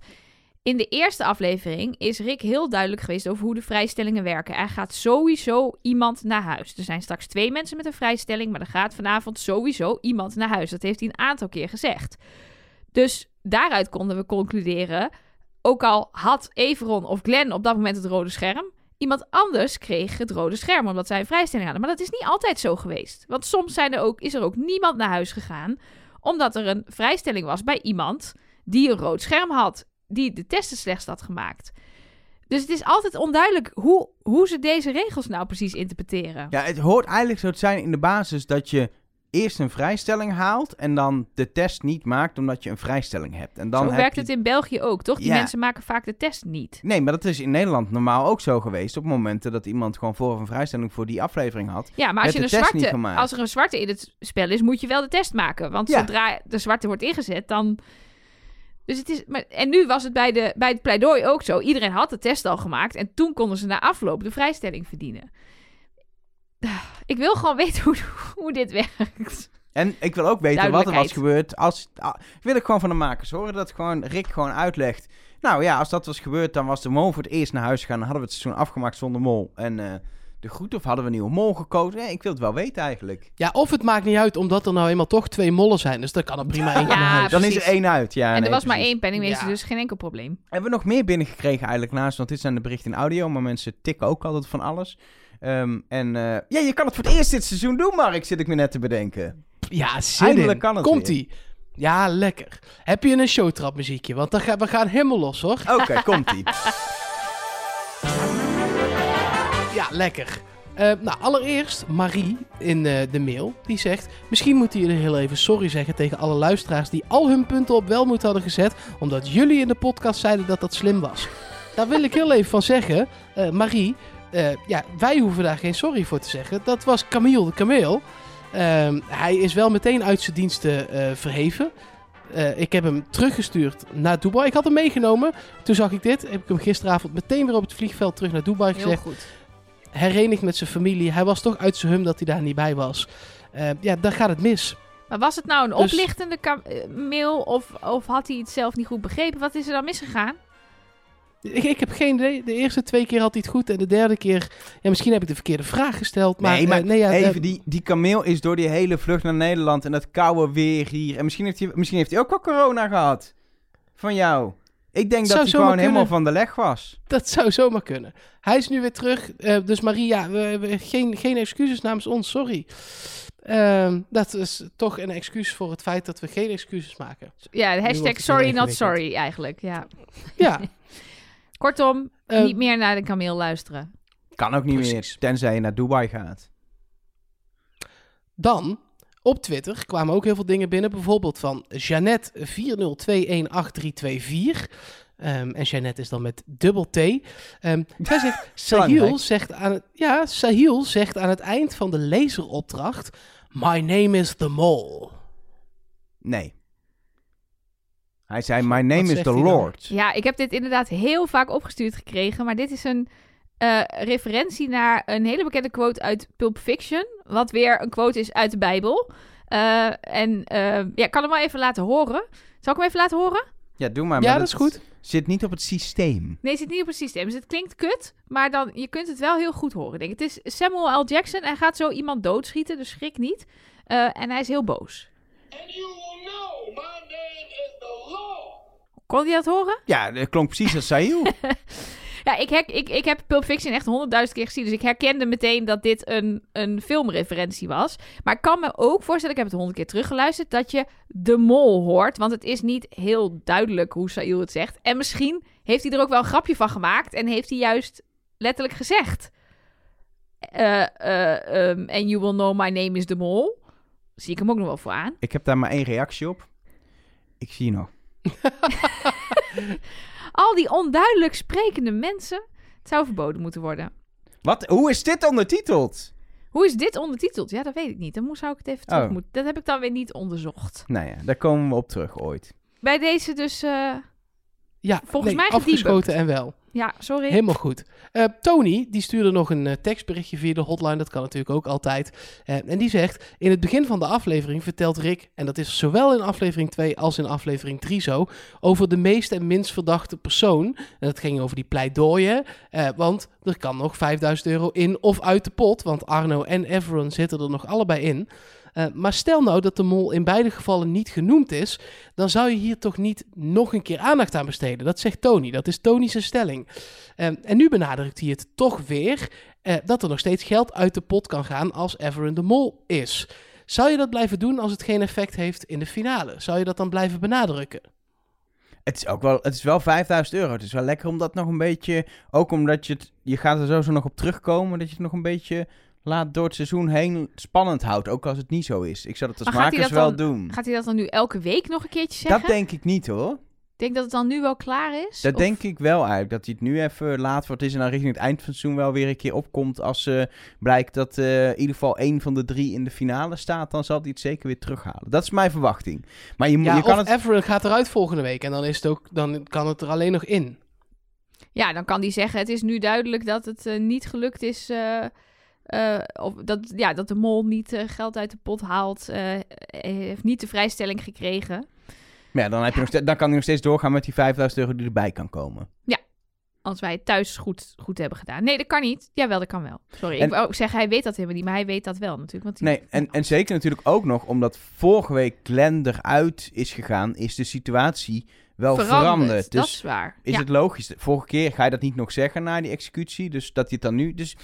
In de eerste aflevering is Rick heel duidelijk geweest over hoe de vrijstellingen werken. Er gaat sowieso iemand naar huis. Er zijn straks twee mensen met een vrijstelling, maar er gaat vanavond sowieso iemand naar huis. Dat heeft hij een aantal keer gezegd. Dus daaruit konden we concluderen, ook al had Everon of Glenn op dat moment het rode scherm, iemand anders kreeg het rode scherm omdat zij een vrijstelling hadden. Maar dat is niet altijd zo geweest. Want soms zijn er ook, is er ook niemand naar huis gegaan omdat er een vrijstelling was bij iemand die een rood scherm had, die de testen slechts had gemaakt. Dus het is altijd onduidelijk hoe, hoe ze deze regels nou precies interpreteren. Ja, het hoort eigenlijk zo te zijn in de basis dat je eerst een vrijstelling haalt en dan de test niet maakt omdat je een vrijstelling hebt. En dan Zo heb werkt je... het in België ook, toch? Die Ja. mensen maken vaak de test niet. Nee, maar dat is in Nederland normaal ook zo geweest. Op momenten dat iemand gewoon voor een vrijstelling voor die aflevering had. Ja, maar als, je een zwarte, als er een zwarte in het spel is, moet je wel de test maken. Want Ja. zodra de zwarte wordt ingezet, dan... Dus het is... Maar, en nu was het bij, de, bij het pleidooi ook zo. Iedereen had de test al gemaakt. En toen konden ze na afloop de vrijstelling verdienen. Ik wil gewoon weten hoe, hoe dit werkt. En ik wil ook weten wat er was gebeurd. Als, ah, wil ik gewoon van de makers horen dat gewoon Rick gewoon uitlegt. Nou ja, als dat was gebeurd, dan was de mol voor het eerst naar huis gegaan. Dan hadden we het seizoen afgemaakt zonder mol. En eh, de groet, of hadden we een nieuwe mol gekozen? Ja, ik wil het wel weten eigenlijk. Ja, of het maakt niet uit, omdat er nou eenmaal toch twee mollen zijn. Dus dan kan er prima eentje Ja, naar huis. Dan is er één uit. Ja, en er was maar één penningmeester, Ja. dus geen enkel probleem. Hebben we nog meer binnengekregen eigenlijk naast? Want dit zijn de berichten in audio, maar mensen tikken ook altijd van alles. Ehm, en eh, ja, je kan het voor het eerst dit seizoen doen, Mark, zit ik me net te bedenken. Ja, zin Eindelijk in. kan het Komt-ie. Ja, lekker. Heb je een showtrap muziekje? Want dan gaan we gaan helemaal los, hoor. Oké, komt-ie. Ja, lekker. Eh, nou, allereerst Marie in eh, de mail. Die zegt... Misschien moeten jullie heel even sorry zeggen tegen alle luisteraars... die al hun punten op welmoed hadden gezet... omdat jullie in de podcast zeiden dat dat slim was. Daar wil ik heel even van zeggen. eh, Marie, eh, ja, wij hoeven daar geen sorry voor te zeggen. Dat was Camille de Kameel. Ehm, hij is wel meteen uit zijn diensten eh, verheven. Eh, ik heb hem teruggestuurd naar Dubai. Ik had hem meegenomen. Toen zag ik dit. Heb ik hem gisteravond meteen weer op het vliegveld terug naar Dubai Heel gezegd goed. herenigd met zijn familie. Hij was toch uit zijn hum dat hij daar niet bij was. Eh, ja, dan gaat het mis. Maar was het nou een Dus- oplichtende mail of, of had hij het zelf niet goed begrepen? Wat is er dan misgegaan? Ik, ik heb geen idee. De eerste twee keer had hij het goed. En de derde keer... Ja, misschien heb ik de verkeerde vraag gesteld. Maar, nee, maar eh, nee, ja, eh, even, die, die kameel is door die hele vlucht naar Nederland en dat koude weer hier. En misschien heeft hij, misschien heeft hij ook wel corona gehad. Van jou. Ik denk dat hij gewoon helemaal van de leg was. dat zou zomaar kunnen. Hij is nu weer terug. eh, dus Maria, we, we- geen, geen excuses namens ons. Sorry. Ehm, dat is toch een excuus voor het feit dat we geen excuses maken. Ja, hashtag sorry not sorry eigenlijk. Ja. Ja. Kortom, Eh, niet meer naar de kameel luisteren. Kan ook niet Precies. meer, tenzij je naar Dubai gaat. Dan, op Twitter kwamen ook heel veel dingen binnen. Bijvoorbeeld van Jeannette40218324. Ehm en Jeannette is dan met dubbel T. Ehm zij zegt, Sahil Belangrijk. zegt, aan het, ja, Sahil zegt aan het eind van de laseropdracht... My name is the mole. Nee. Hij zei, my name is the dan? Lord. Ja, ik heb dit inderdaad heel vaak opgestuurd gekregen. Maar dit is een eh, referentie naar een hele bekende quote uit Pulp Fiction. Wat weer een quote is uit de Bijbel. Eh, en eh, ja, ik kan hem wel even laten horen. Zal ik hem even laten horen? Ja, doe maar. ja, maar dat is goed. Zit niet op het systeem. Nee, zit niet op het systeem. Dus het klinkt kut, maar dan, je kunt het wel heel goed horen. Denk. ik. Het is Samuel L. Jackson. Hij gaat zo iemand doodschieten, dus schrik niet. Eh, en hij is heel boos. And you will know my name is the Lord. Kon je dat horen? Ja, dat klonk precies als Sahil. Ja, ik, hek, ik, ik heb Pulp Fiction echt honderdduizend keer gezien. Dus ik herkende meteen dat dit een, een filmreferentie was. Maar ik kan me ook voorstellen, ik heb het honderd keer teruggeluisterd, dat je de mol hoort. Want het is niet heel duidelijk hoe Saïl het zegt. En misschien heeft hij er ook wel een grapje van gemaakt. En heeft hij juist letterlijk gezegd. eh eh, ehm, And you will know my name is de mol. Zie ik hem ook nog wel voor aan. ik heb daar maar één reactie op. Ik zie je nog. Al die onduidelijk sprekende mensen. Het zou verboden moeten worden. Wat? Hoe is dit ondertiteld? Hoe is dit ondertiteld? Ja, dat weet ik niet. Dan moest- zou ik het even terug Oh. moeten. Dat heb ik dan weer niet onderzocht. Nou ja, daar komen we op terug ooit. Bij deze dus... eh, Ja, Volgens nee, mij afgeschoten en wel. Ja, sorry. Helemaal goed. Eh, Tony, die stuurde nog een eh, tekstberichtje via de hotline. Dat kan natuurlijk ook altijd. Eh, en die zegt, in het begin van de aflevering vertelt Rick... en dat is zowel in aflevering 2 als in aflevering 3 zo... over de meest en minst verdachte persoon. En dat ging over die pleidooien. want er kan nog 5000 euro in of uit de pot. Want Arno en Everon zitten er nog allebei in. Eh, maar stel nou dat de mol in beide gevallen niet genoemd is... dan zou je hier toch niet nog een keer aandacht aan besteden. Dat zegt Tony. Dat is Tony's stelling. Ehm, en nu benadrukt hij het toch weer eh, dat er nog steeds geld uit de pot kan gaan als Everin de Mol is. Zou je dat blijven doen als het geen effect heeft in de finale? Zou je dat dan blijven benadrukken? Het is ook wel, het is wel 5000 euro. Het is wel lekker om dat nog een beetje, ook omdat je het, je gaat er sowieso nog op terugkomen, dat je het nog een beetje laat door het seizoen heen spannend houdt. Ook als het niet zo is. Ik zou dat als Maar makers dat wel dan- doen. Gaat hij dat dan nu elke week nog een keertje zeggen? Dat denk ik niet hoor. Ik denk dat het dan nu wel klaar is. Dat Of- denk ik wel eigenlijk. Dat hij het nu even laat voor het is en dan richting het eind van het seizoen wel weer een keer opkomt. Als eh, blijkt dat eh, in ieder geval één van de drie in de finale staat, dan zal hij het zeker weer terughalen. Dat is mijn verwachting. Maar je, moet- Ja, je kan of het... Everin gaat eruit volgende week en dan, is het ook, dan kan het er alleen nog in. Ja, dan kan hij zeggen: Het is nu duidelijk dat het eh, niet gelukt is. Eh, of dat, ja, dat de mol niet eh, geld uit de pot haalt. eh, heeft niet de vrijstelling gekregen. Maar ja, dan, heb je nog steeds, dan kan hij nog steeds doorgaan met die 5000 euro die erbij kan komen. Als wij het thuis goed, goed hebben gedaan. Nee, dat kan niet. Jawel, dat kan wel. Sorry, En- ik wou zeggen, hij weet dat helemaal niet. Maar hij weet dat wel natuurlijk. Want Nee, en, en zeker natuurlijk ook nog omdat vorige week Glenn eruit is gegaan, is de situatie wel veranderd. Dat Dus is waar. is ja. het logisch. Vorige keer ga je dat niet nog zeggen na die executie, dus dat hij het dan nu... Dus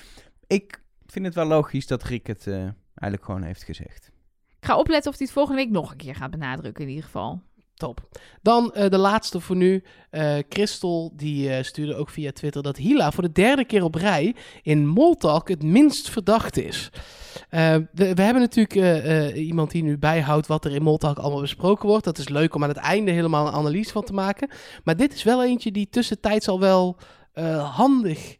ik vind het wel logisch dat Rick het eh, eigenlijk gewoon heeft gezegd. Ik ga opletten of hij het volgende week nog een keer gaat benadrukken in ieder geval. Top. Dan eh, de laatste voor nu. Eh Christel die eh, stuurde ook via Twitter dat Hila voor de derde keer op rij in Moltalk het minst verdacht is. Eh, we, we hebben natuurlijk eh, eh, iemand die nu bijhoudt wat er in Moltalk allemaal besproken wordt. Dat is leuk om aan het einde helemaal een analyse van te maken. Maar dit is wel eentje die tussentijds al wel eh, handig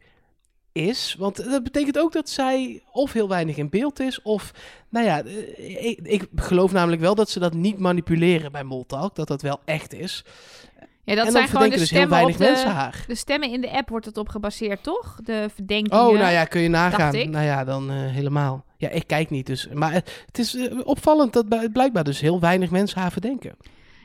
is. Want dat betekent ook dat zij of heel weinig in beeld is, of... Nou ja, eh, ik, ik geloof namelijk wel dat ze dat niet manipuleren bij Moltalk. Dat dat wel echt is. Ja, dat en zijn gewoon de dus heel stemmen weinig op de, mensen haar. de stemmen in de app wordt het op gebaseerd, toch? De verdenkingen. Oh, nou ja, kun je nagaan. Nou ja, dan eh, helemaal. Ja, ik kijk niet dus. Maar eh, het is opvallend dat bij- blijkbaar dus heel weinig mensen haar verdenken.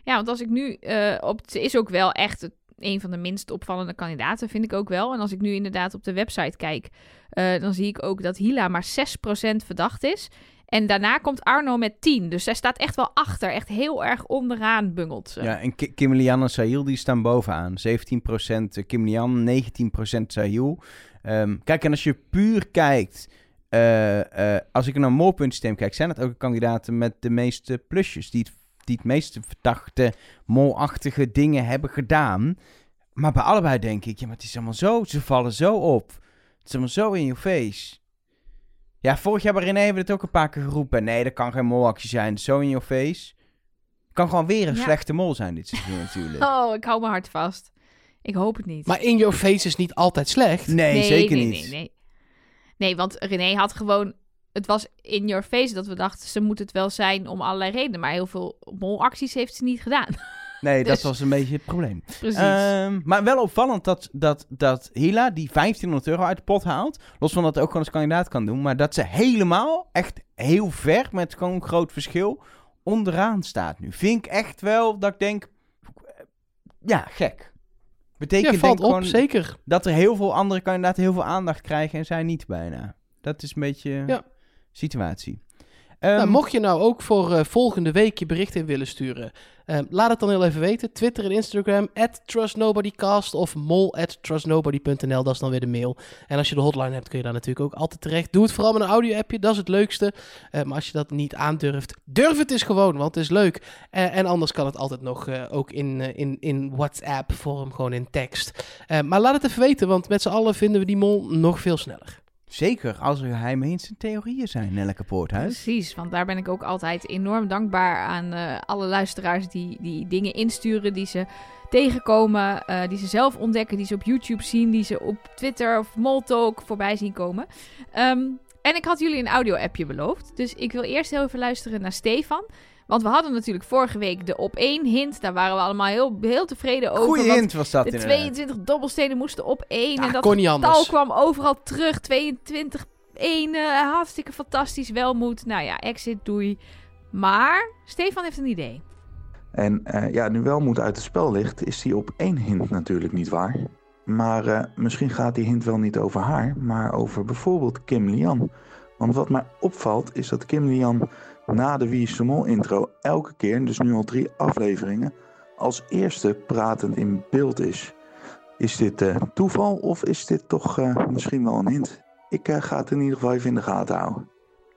Ja, want als ik nu op... Ze is ook wel echt het- een van de minst opvallende kandidaten, vind ik ook wel. En als ik nu inderdaad op de website kijk, eh, dan zie ik ook dat Hila maar 6% verdacht is. En daarna komt Arno met 10. Dus zij staat echt wel achter. Echt heel erg onderaan bungelt ze. Ja, en Ki- Kim Lian en Sahil die staan bovenaan. 17% Kim Lian, 19% Sahil. Ehm, kijk, en als je puur kijkt... eh, eh, als ik naar molpuntsysteem kijk, zijn het ook kandidaten met de meeste plusjes. Die het, die het meeste verdachte, molachtige dingen hebben gedaan. Maar bij allebei denk ik, ja, maar het is allemaal zo, ze vallen zo op. Het is allemaal zo in je face. Ja, vorig jaar bij René hebben we het ook een paar keer geroepen. Nee, dat kan geen molactie zijn. Zo in je face. Kan gewoon weer een Ja. slechte mol zijn dit seizoen natuurlijk. Oh, ik hou mijn hart vast. Ik hoop het niet. Maar in your face is niet altijd slecht. Nee, zeker nee, niet. Nee, nee. nee, want René had gewoon... Het was in your face dat we dachten, ze moet het wel zijn om allerlei redenen. Maar heel veel molacties heeft ze niet gedaan. Nee, dat Dus- was een beetje het probleem. Precies. Ehm, maar wel opvallend dat, dat, dat Hila die 1500 euro uit de pot haalt. Los van dat het ook gewoon als kandidaat kan doen. Maar dat ze helemaal, echt heel ver, met gewoon een groot verschil, onderaan staat nu. Vind ik echt wel dat ik denk, ja, gek. Betekent Ja, valt denk ik op, gewoon zeker. dat er heel veel andere kandidaten heel veel aandacht krijgen en zij niet bijna. Dat is een beetje Ja. Situatie. Ehm, Nou, mocht je nou ook voor eh, volgende week je bericht in willen sturen, eh, laat het dan heel even weten. Twitter en Instagram, at trustnobodycast of mol at trustnobody.nl, dat is dan weer de mail. En als je de hotline hebt, kun je daar natuurlijk ook altijd terecht. Doe het vooral met een audio-appje, dat is het leukste. Eh, maar als je dat niet aandurft, durf het eens gewoon, want het is leuk. En anders kan het altijd nog ook in, in, in WhatsApp-vorm, gewoon in tekst. Maar laat het even weten, want met z'n allen vinden we die mol nog veel sneller. Zeker als er geheime theorieën zijn, Nelleke Poorthuis. Precies, want daar ben ik ook altijd enorm dankbaar aan eh, alle luisteraars die, die dingen insturen, die ze tegenkomen, eh, die ze zelf ontdekken, die ze op YouTube zien, die ze op Twitter of Moltalk voorbij zien komen. Ehm, en ik had jullie een audio-appje beloofd, dus ik wil eerst heel even luisteren naar Stefan. Want we hadden natuurlijk vorige week de op één hint, daar waren we allemaal heel, heel tevreden over. Goeie hint was dat de inderdaad. 22 dobbelstenen moesten op één. Ja, en dat kon niet anders. kwam overal terug. 22 1 eh, hartstikke fantastisch. Welmoed. Nou ja, exit, doei. Maar Stefan heeft een idee. En eh, ja, nu Welmoed uit het spel ligt, is die op één hint natuurlijk niet waar. Maar eh, misschien gaat die hint wel niet over haar, maar over bijvoorbeeld Kim Lian. Want wat mij opvalt is dat Kim Lian na de Wie Mol intro elke keer, dus nu al drie afleveringen, als eerste pratend in beeld is. Is dit eh, toeval of is dit toch eh, misschien wel een hint? Ik eh, ga het in ieder geval even in de gaten houden.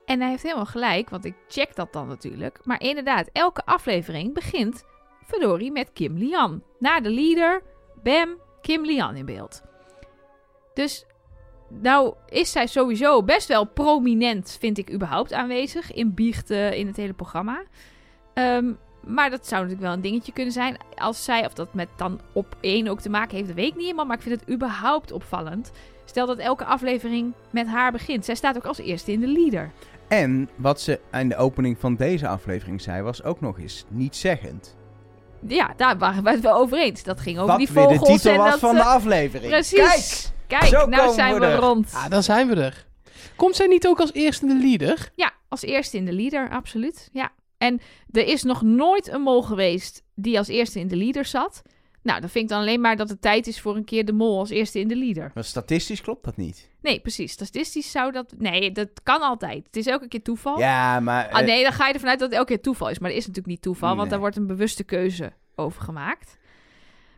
En hij heeft helemaal gelijk, want ik check dat dan natuurlijk. Maar inderdaad, elke aflevering begint verdorie met Kim Lian. Na de leader, bam, Kim Lian in beeld. Dus nou is zij sowieso best wel prominent, vind ik überhaupt, aanwezig in biechten in het hele programma. Ehm, maar dat zou natuurlijk wel een dingetje kunnen zijn. Als zij, of dat met dan op één ook te maken heeft, dat weet ik niet helemaal. Maar ik vind het überhaupt opvallend. Stel dat elke aflevering met haar begint. Zij staat ook als eerste in de leader. En wat ze aan de opening van deze aflevering zei, was ook nog eens niet zeggend. Ja, daar waren we het wel over eens. Dat ging over Wat die weer de vogels titel en was dat... van de eh, aflevering. Precies. Kijk! Kijk, zo nou zijn we we er. rond. Ja, dan zijn we er. Komt zij niet ook als eerste in de leader? Ja, als eerste in de leader, absoluut. Ja. En er is nog nooit een mol geweest die als eerste in de leader zat. Nou, dan vind ik dan alleen maar dat het tijd is voor een keer de mol als eerste in de leader. Maar statistisch klopt dat niet. Nee, precies. Statistisch zou dat... Nee, dat kan altijd. Het is elke keer toeval. Ja, maar... Ah, eh, nee, dan ga je ervan uit dat het elke keer toeval is. Maar dat is natuurlijk niet toeval, want daar wordt een bewuste keuze over gemaakt.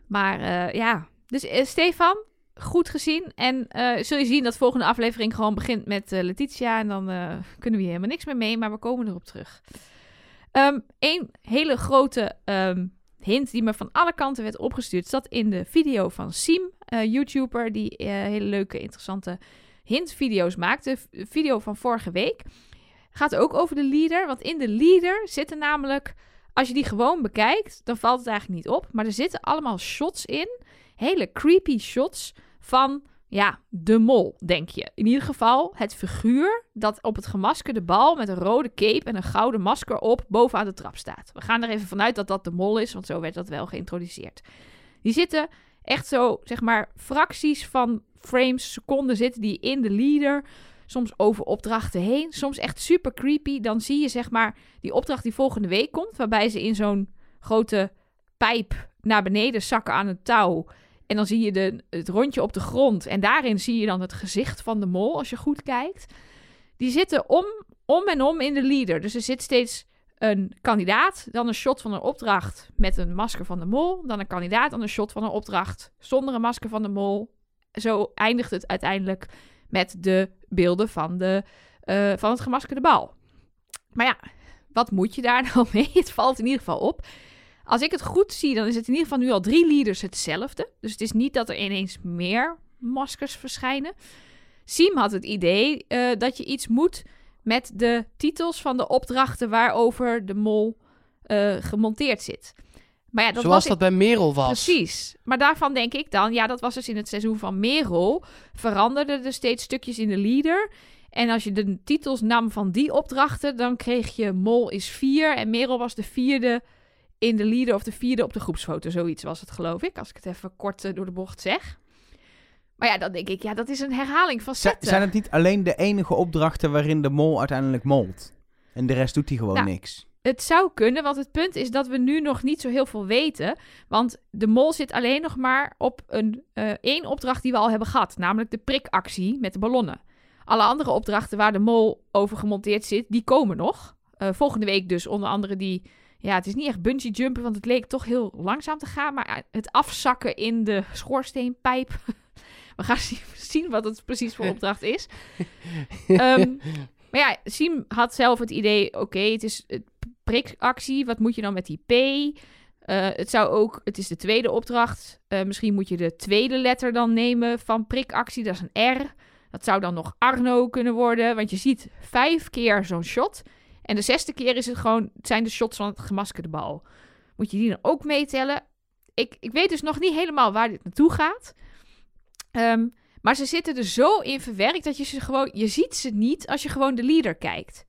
Maar eh, ja, dus eh, Stefan, goed gezien. En eh, zul je zien dat volgende aflevering gewoon begint met eh, Letitia. En dan eh, kunnen we hier helemaal niks meer mee, maar we komen erop terug. Eén hele grote ehm, hint die me van alle kanten werd opgestuurd, zat in de video van Siem, YouTuber, die hele leuke, interessante hintvideo's maakt. De video van vorige week gaat ook over de leader. Want in de leader zitten namelijk, als je die gewoon bekijkt, dan valt het eigenlijk niet op. Maar er zitten allemaal shots in, hele creepy shots van, ja, de mol, denk je. In ieder geval het figuur dat op het gemaskerde bal met een rode cape en een gouden masker op bovenaan de trap staat. We gaan er even vanuit dat dat de mol is, want zo werd dat wel geïntroduceerd. Die zitten echt zo, zeg maar, fracties van frames, seconden zitten die in de leader soms over opdrachten heen. Soms echt super creepy. Dan zie je zeg maar die opdracht die volgende week komt, waarbij ze in zo'n grote pijp naar beneden zakken aan een touw. En dan zie je de, het rondje op de grond. En daarin zie je dan het gezicht van de mol, als je goed kijkt. Die zitten om, om en om in de leader. Dus er zit steeds een kandidaat, dan een shot van een opdracht met een masker van de mol. Dan een kandidaat, dan een shot van een opdracht zonder een masker van de mol. Zo eindigt het uiteindelijk met de beelden van, de, eh, van het gemaskerde bal. Maar ja, wat moet je daar nou mee? Het valt in ieder geval op. Als ik het goed zie, dan is het in ieder geval nu al drie leaders hetzelfde. Dus het is niet dat er ineens meer maskers verschijnen. Siem had het idee eh, dat je iets moet met de titels van de opdrachten waarover de mol eh, gemonteerd zit. Maar ja, dat Zoals was dat bij Merel was. Precies. Maar daarvan denk ik dan, ja, dat was dus in het seizoen van Merel. Veranderden er steeds stukjes in de leader. En als je de titels nam van die opdrachten, dan kreeg je Mol is vier. En Merel was de vierde in de leader of de vierde op de groepsfoto. Zoiets was het, geloof ik. Als ik het even kort eh, door de bocht zeg. Maar ja, dan denk ik, ja, dat is een herhaling van zetten. zijn het niet alleen de enige opdrachten waarin de mol uiteindelijk molt? En de rest doet hij gewoon Nou, niks. Het zou kunnen, want het punt is dat we nu nog niet zo heel veel weten. Want de mol zit alleen nog maar op een, eh, één opdracht die we al hebben gehad. Namelijk de prikactie met de ballonnen. Alle andere opdrachten waar de mol over gemonteerd zit, die komen nog. Eh, volgende week dus onder andere die... Ja, het is niet echt bungee jumpen, want het leek toch heel langzaam te gaan. Maar eh, het afzakken in de schoorsteenpijp. We gaan zien- wat het precies voor opdracht is. Ehm, maar ja, Siem had zelf het idee, oké, het is het prikactie. Wat moet je dan met die P? Eh, het zou ook, het is de tweede opdracht. Eh, misschien moet je de tweede letter dan nemen van prikactie. Dat is een R. Dat zou dan nog Arno kunnen worden. Want je ziet vijf keer zo'n shot. En de zesde keer is het gewoon, het zijn de shots van het gemaskerde bal. Moet je die dan ook meetellen? Ik, ik weet dus nog niet helemaal waar dit naartoe gaat. Ehm, maar ze zitten er zo in verwerkt dat je ze gewoon, je ziet ze niet als je gewoon de leader kijkt.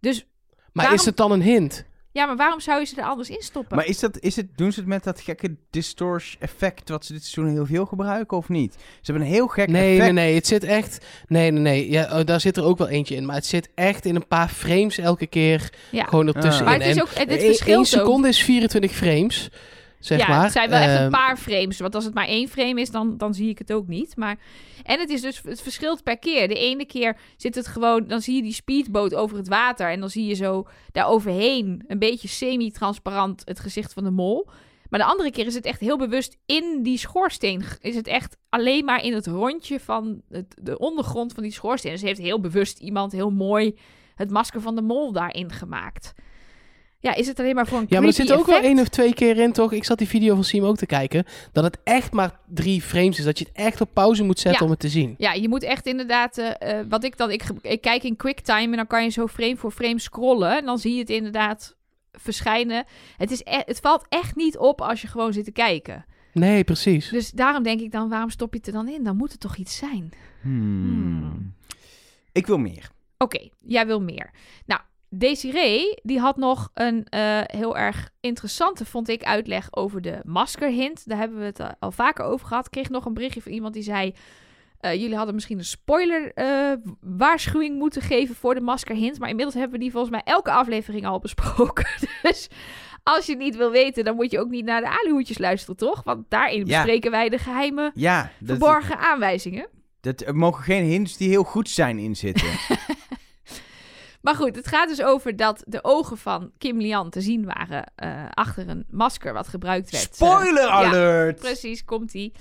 Dus Maar Waarom- is het dan een hint? Ja, maar waarom zou je ze er anders in stoppen? Maar is dat, is het, doen ze het met dat gekke distortion effect wat ze dit seizoen heel veel gebruiken of niet? Ze hebben een heel gek Nee, effect. nee, nee. Het zit echt... Nee, nee, nee. Ja, oh, daar zit er ook wel eentje in. Maar het zit echt in een paar frames elke keer ja. gewoon ertussenin. Maar het is ook, verschilt ook. seconde is 24 frames, zeg ja, maar. het zijn wel echt een Ehm, paar frames. Want als het maar één frame is, dan, dan zie ik het ook niet. Maar, en het is dus, het verschilt per keer. De ene keer zit het gewoon, dan zie je die speedboot over het water. En dan zie je zo daar overheen, een beetje semi-transparant, het gezicht van de mol. Maar de andere keer is het echt heel bewust in die schoorsteen. Is het echt alleen maar in het rondje van het, de ondergrond van die schoorsteen. Dus heeft heel bewust iemand heel mooi het masker van de mol daarin gemaakt. Ja, is het alleen maar voor een Ja, maar er zit ook wel één of twee keer in, toch? Ik zat die video van Siem ook te kijken. Dat het echt maar drie frames is. Dat je het echt op pauze moet zetten Ja. om het te zien. Ja, je moet echt inderdaad, eh, eh, wat ik dan, ik, ik kijk in QuickTime en dan kan je zo frame voor frame scrollen en dan zie je het inderdaad verschijnen. Het, is e- het valt echt niet op als je gewoon zit te kijken. Nee, precies. Dus daarom denk ik dan, waarom stop je het er dan in? Dan moet het toch iets zijn. Hmm. Ik wil meer. Oké, jij wil meer. Nou, Desiree, die had nog een eh, heel erg interessante, vond ik, uitleg over de maskerhint. Daar hebben we het eh, al vaker over gehad. Ik kreeg nog een berichtje van iemand die zei... Eh, jullie hadden misschien een spoiler waarschuwing moeten geven voor de maskerhint. Maar inmiddels hebben we die volgens mij elke aflevering al besproken. Dus als je het niet wil weten, dan moet je ook niet naar de alihoedjes luisteren, toch? Want daarin Ja. bespreken wij de geheime Ja, dat, verborgen aanwijzingen. dat, er mogen geen hints die heel goed zijn in zitten. Maar goed, het gaat dus over dat de ogen van Kim Lian te zien waren eh, achter een masker wat gebruikt werd. eh, Spoiler alert! Precies, komt ie.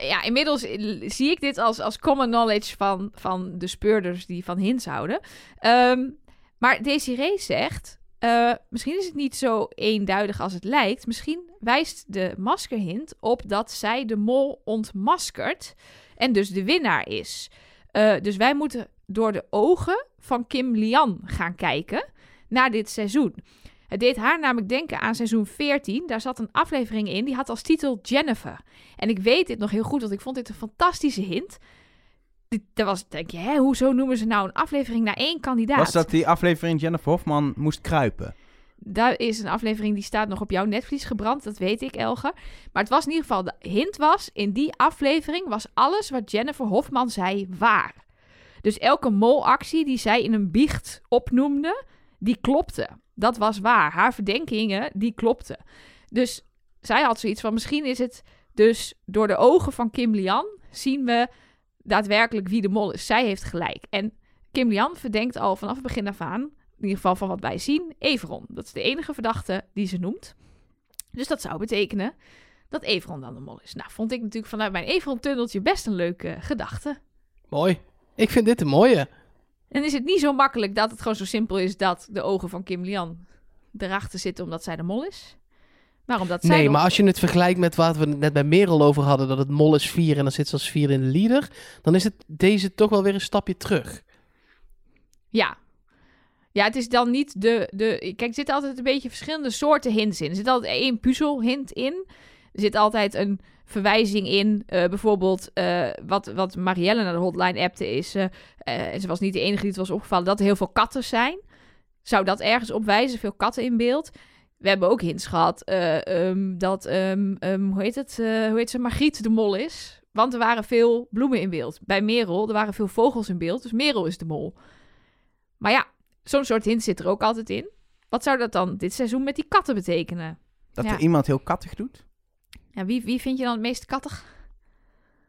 ja, inmiddels eh, zie ik dit als, als common knowledge van, van de speurders die van hints houden. Ehm, maar Desiree zegt, eh, misschien is het niet zo eenduidig als het lijkt. Misschien wijst de maskerhint op dat zij de mol ontmaskert en dus de winnaar is. Eh, dus wij moeten door de ogen van Kim Lian gaan kijken naar dit seizoen. Het deed haar namelijk denken aan seizoen 14. Daar zat een aflevering in, die had als titel Jennifer. En ik weet dit nog heel goed, want ik vond dit een fantastische hint. Daar was, denk je, hè, hoezo noemen ze nou een aflevering naar één kandidaat? Was dat die aflevering Jennifer Hofman moest kruipen? Daar is een aflevering die staat nog op jouw netvlies gebrand, dat weet ik, Elge. Maar het was in ieder geval, de hint was, in die aflevering was alles wat Jennifer Hofman zei waar. Dus elke molactie die zij in een biecht opnoemde, die klopte. Dat was waar. Haar verdenkingen, die klopten. Dus zij had zoiets van, misschien is het dus door de ogen van Kim Lian zien we daadwerkelijk wie de mol is. Zij heeft gelijk. En Kim Lian verdenkt al vanaf het begin af aan, in ieder geval van wat wij zien, Everon. Dat is de enige verdachte die ze noemt. Dus dat zou betekenen dat Everon dan de mol is. Nou, vond ik natuurlijk vanuit mijn Everon-tunneltje best een leuke gedachte. Mooi. Ik vind dit een mooie. En is het niet zo makkelijk dat het gewoon zo simpel is dat de ogen van Kim Lian erachter zitten omdat zij de mol is? Maar omdat zij Nee, nog- maar als je het vergelijkt met wat we net bij Merel over hadden, dat het mol is 4 en dan zit ze als 4 in de leader, dan is het deze toch wel weer een stapje terug. Ja. Ja, het is dan niet de, de... Kijk, er zitten altijd een beetje verschillende soorten hints in. Er zit altijd één puzzelhint in. Er zit altijd een verwijzing in. eh, bijvoorbeeld eh, wat, wat Marielle naar de hotline appte is... eh, ze was niet de enige die het was opgevallen... dat er heel veel katten zijn. Zou dat ergens op wijzen? Veel katten in beeld. We hebben ook hints gehad eh, ehm, dat... ehm, ehm, hoe heet het? hoe heet ze? Margriet de mol is. Want er waren veel bloemen in beeld. Bij Merel, er waren veel vogels in beeld. Dus Merel is de mol. Maar ja, zo'n soort hint zit er ook altijd in. Wat zou dat dan dit seizoen met die katten betekenen? Dat Ja. er iemand heel kattig doet? Ja, wie, wie vind je dan het meest kattig?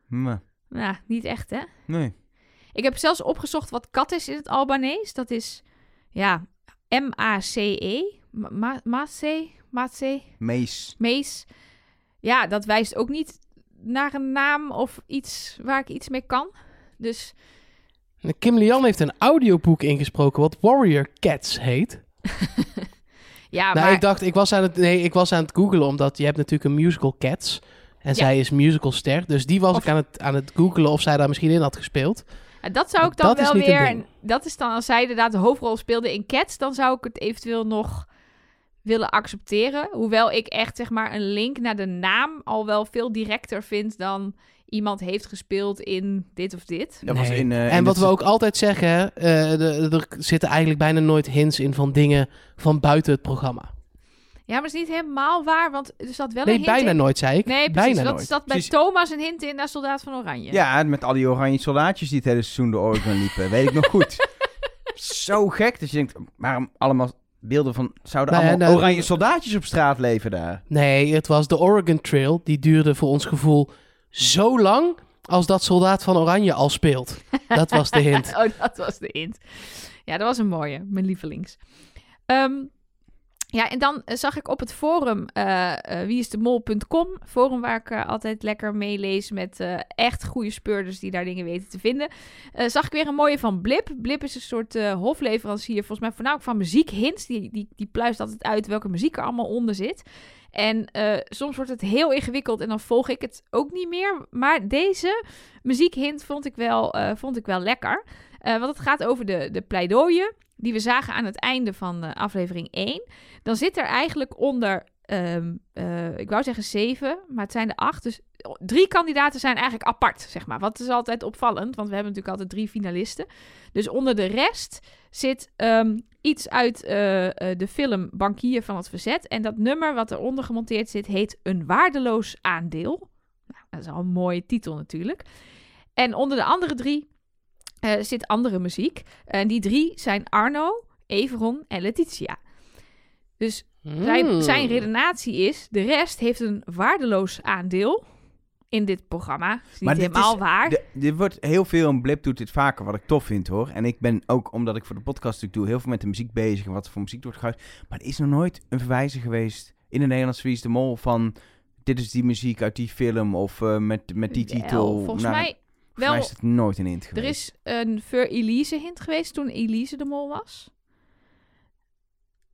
Meh, Nou, niet echt, hè? nee. Ik heb zelfs opgezocht wat kat is in het Albanees. Dat is, ja, M-A-C-E. Ma- Ma- Mace? Mace? Mees. Mees. Ja, dat wijst ook niet naar een naam of iets waar ik iets mee kan. Dus Kim Lian heeft een audioboek ingesproken wat Warrior Cats heet. ja, nou, maar... ik dacht, ik was aan het, nee, ik was aan het googlen, omdat je hebt natuurlijk een musical Cats. En Ja. zij is musicalster. Dus die was Of- ik aan het, aan het googlen of zij daar misschien in had gespeeld. Dat zou ik dan Dat wel weer. Dat is dan als zij inderdaad de hoofdrol speelde in Cats, dan zou ik het eventueel nog willen accepteren. Hoewel ik echt zeg maar een link naar de naam al wel veel directer vind dan iemand heeft gespeeld in dit of dit. Was in, eh, en in wat we ook altijd zeggen, hè, eh, de- er zitten eigenlijk bijna nooit hints in van dingen van buiten het programma. Ja, maar het is niet helemaal waar, want er zat wel Nee, een hint bijna in. nooit, zei ik. Nee, precies. bijna dat nooit. zat bij Precies. Thomas een hint in naar Soldaat van Oranje. Ja, met al die oranje soldaatjes die het hele seizoen door Oregon liepen. Weet ik nog goed. Zo gek dat je denkt, waarom allemaal beelden van... Zouden Nou allemaal nou- oranje soldaatjes op straat leven daar? Nee, het was de Oregon Trail. Die duurde voor ons gevoel zo lang als dat Soldaat van Oranje al speelt. Dat was de hint. oh, dat was de hint. Ja, dat was een mooie. Mijn lievelings. Ehm, ja, en dan eh, zag ik op het forum eh eh wieisdemol.com, forum waar ik altijd lekker meelees met echt goede speurders die daar dingen weten te vinden, zag ik weer een mooie van Blip. Blip is een soort hofleverancier, volgens mij voornamelijk van muziekhints. Die, die, die pluist altijd uit welke muziek er allemaal onder zit. En eh, soms wordt het heel ingewikkeld en dan volg ik het ook niet meer. Maar deze muziekhint vond ik wel, eh, vond ik wel lekker. Eh, want het gaat over de, de pleidooien die we zagen aan het einde van aflevering 1. Dan zit er eigenlijk onder, ehm, eh, ik wou zeggen zeven, maar het zijn er acht. Dus drie kandidaten zijn eigenlijk apart, zeg maar. Wat is altijd opvallend, want we hebben natuurlijk altijd drie finalisten. Dus onder de rest zit ehm, iets uit eh, eh, de film Bankier van het Verzet. En dat nummer wat eronder gemonteerd zit, heet Een waardeloos aandeel. Nou, dat is al een mooie titel natuurlijk. En onder de andere drie zit andere muziek. En die drie zijn Arno, Everon en Letitia. Dus zijn, Hmm. zijn redenatie is: de rest heeft een waardeloos aandeel in dit programma. Dat is niet Maar dit helemaal is- waar. De, dit wordt heel veel, en Blip doet dit vaker, wat ik tof vind hoor. En ik ben ook, omdat ik voor de podcast natuurlijk doe, heel veel met de muziek bezig en wat voor muziek wordt geluisterd. Maar er is nog nooit een verwijzing geweest in de Nederlandse Wie is de Mol van dit is die muziek uit die film of eh, met, met die Wel, titel. Volgens Nou, mij wel. is het nooit een hint Er geweest. is een voor Elise hint geweest toen Elise de mol was.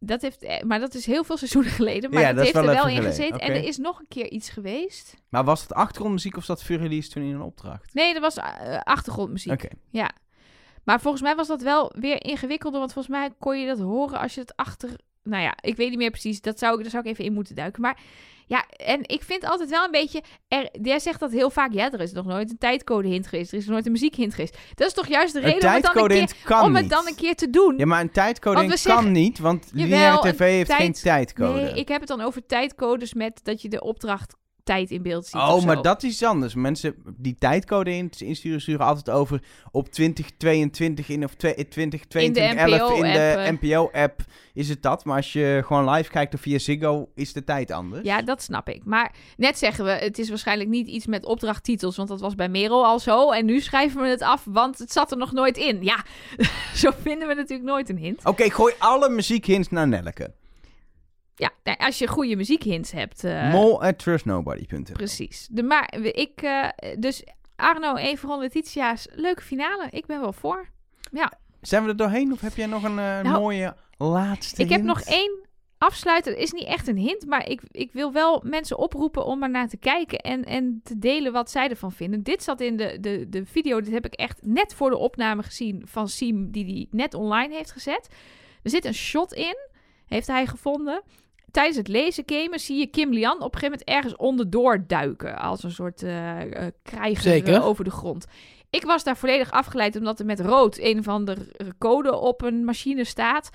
Dat heeft, eh, maar dat is heel veel seizoenen geleden. Maar Ja, dat, heeft er wel in gezeten. En er is nog een keer iets geweest. Maar was het achtergrondmuziek of zat release toen in een opdracht? Nee, dat was eh, achtergrondmuziek. Ja. Maar volgens mij was dat wel weer ingewikkelder. Want volgens mij kon je dat horen als je het achter... Nou ja, ik weet niet meer precies. Dat zou ik, daar zou ik even in moeten duiken. Maar ja, en ik vind altijd wel een beetje... Er, jij zegt dat heel vaak. Ja, er is nog nooit een tijdcode hint geweest. Er is nog nooit een muziek hint geweest. Dat is toch juist de Een reden om het dan een keer, om het dan een keer te doen. Ja, maar een tijdcode kan niet, want lineaire tv heeft tijd- geen tijdcode. Nee, ik heb het dan over tijdcodes met dat je de opdracht tijd in beeld ziet. Oh, maar dat is iets anders. Mensen die tijdcode in, insturen, sturen altijd over op 2022 in of twe- 2022 11 in de. NPO-app is het dat. Maar als je gewoon live kijkt of via Ziggo, is de tijd anders. Ja, dat snap ik. Maar net zeggen we, het is waarschijnlijk niet iets met opdrachttitels, want dat was bij Merel al zo. En nu schrijven we het af, want het zat er nog nooit in. Ja, zo vinden we natuurlijk nooit een hint. Oké, gooi alle muziekhints naar Nelleke. Ja, nou, als je goede muziekhints hebt. eh, Mol at trustnobody.nl. Precies. De, maar ik, eh, dus Arno, Everon, Letitia's leuke finale. Ik ben wel voor. Ja, Zijn we er doorheen of heb jij nog een eh, Nou, mooie laatste ik heb nog één afsluiter. Het is niet echt een hint, maar ik, ik wil wel mensen oproepen om er naar te kijken en, en te delen wat zij ervan vinden. Dit zat in de, de, de video, dit heb ik echt net voor de opname gezien van Siem, die die net online heeft gezet. Er zit een shot in, heeft hij gevonden. Tijdens het lezen gamen zie je Kim Lian op een gegeven moment ergens onderdoor duiken. Als een soort eh, krijger Zeker. eh, over de grond. Ik was daar volledig afgeleid omdat er met rood een of andere code op een machine staat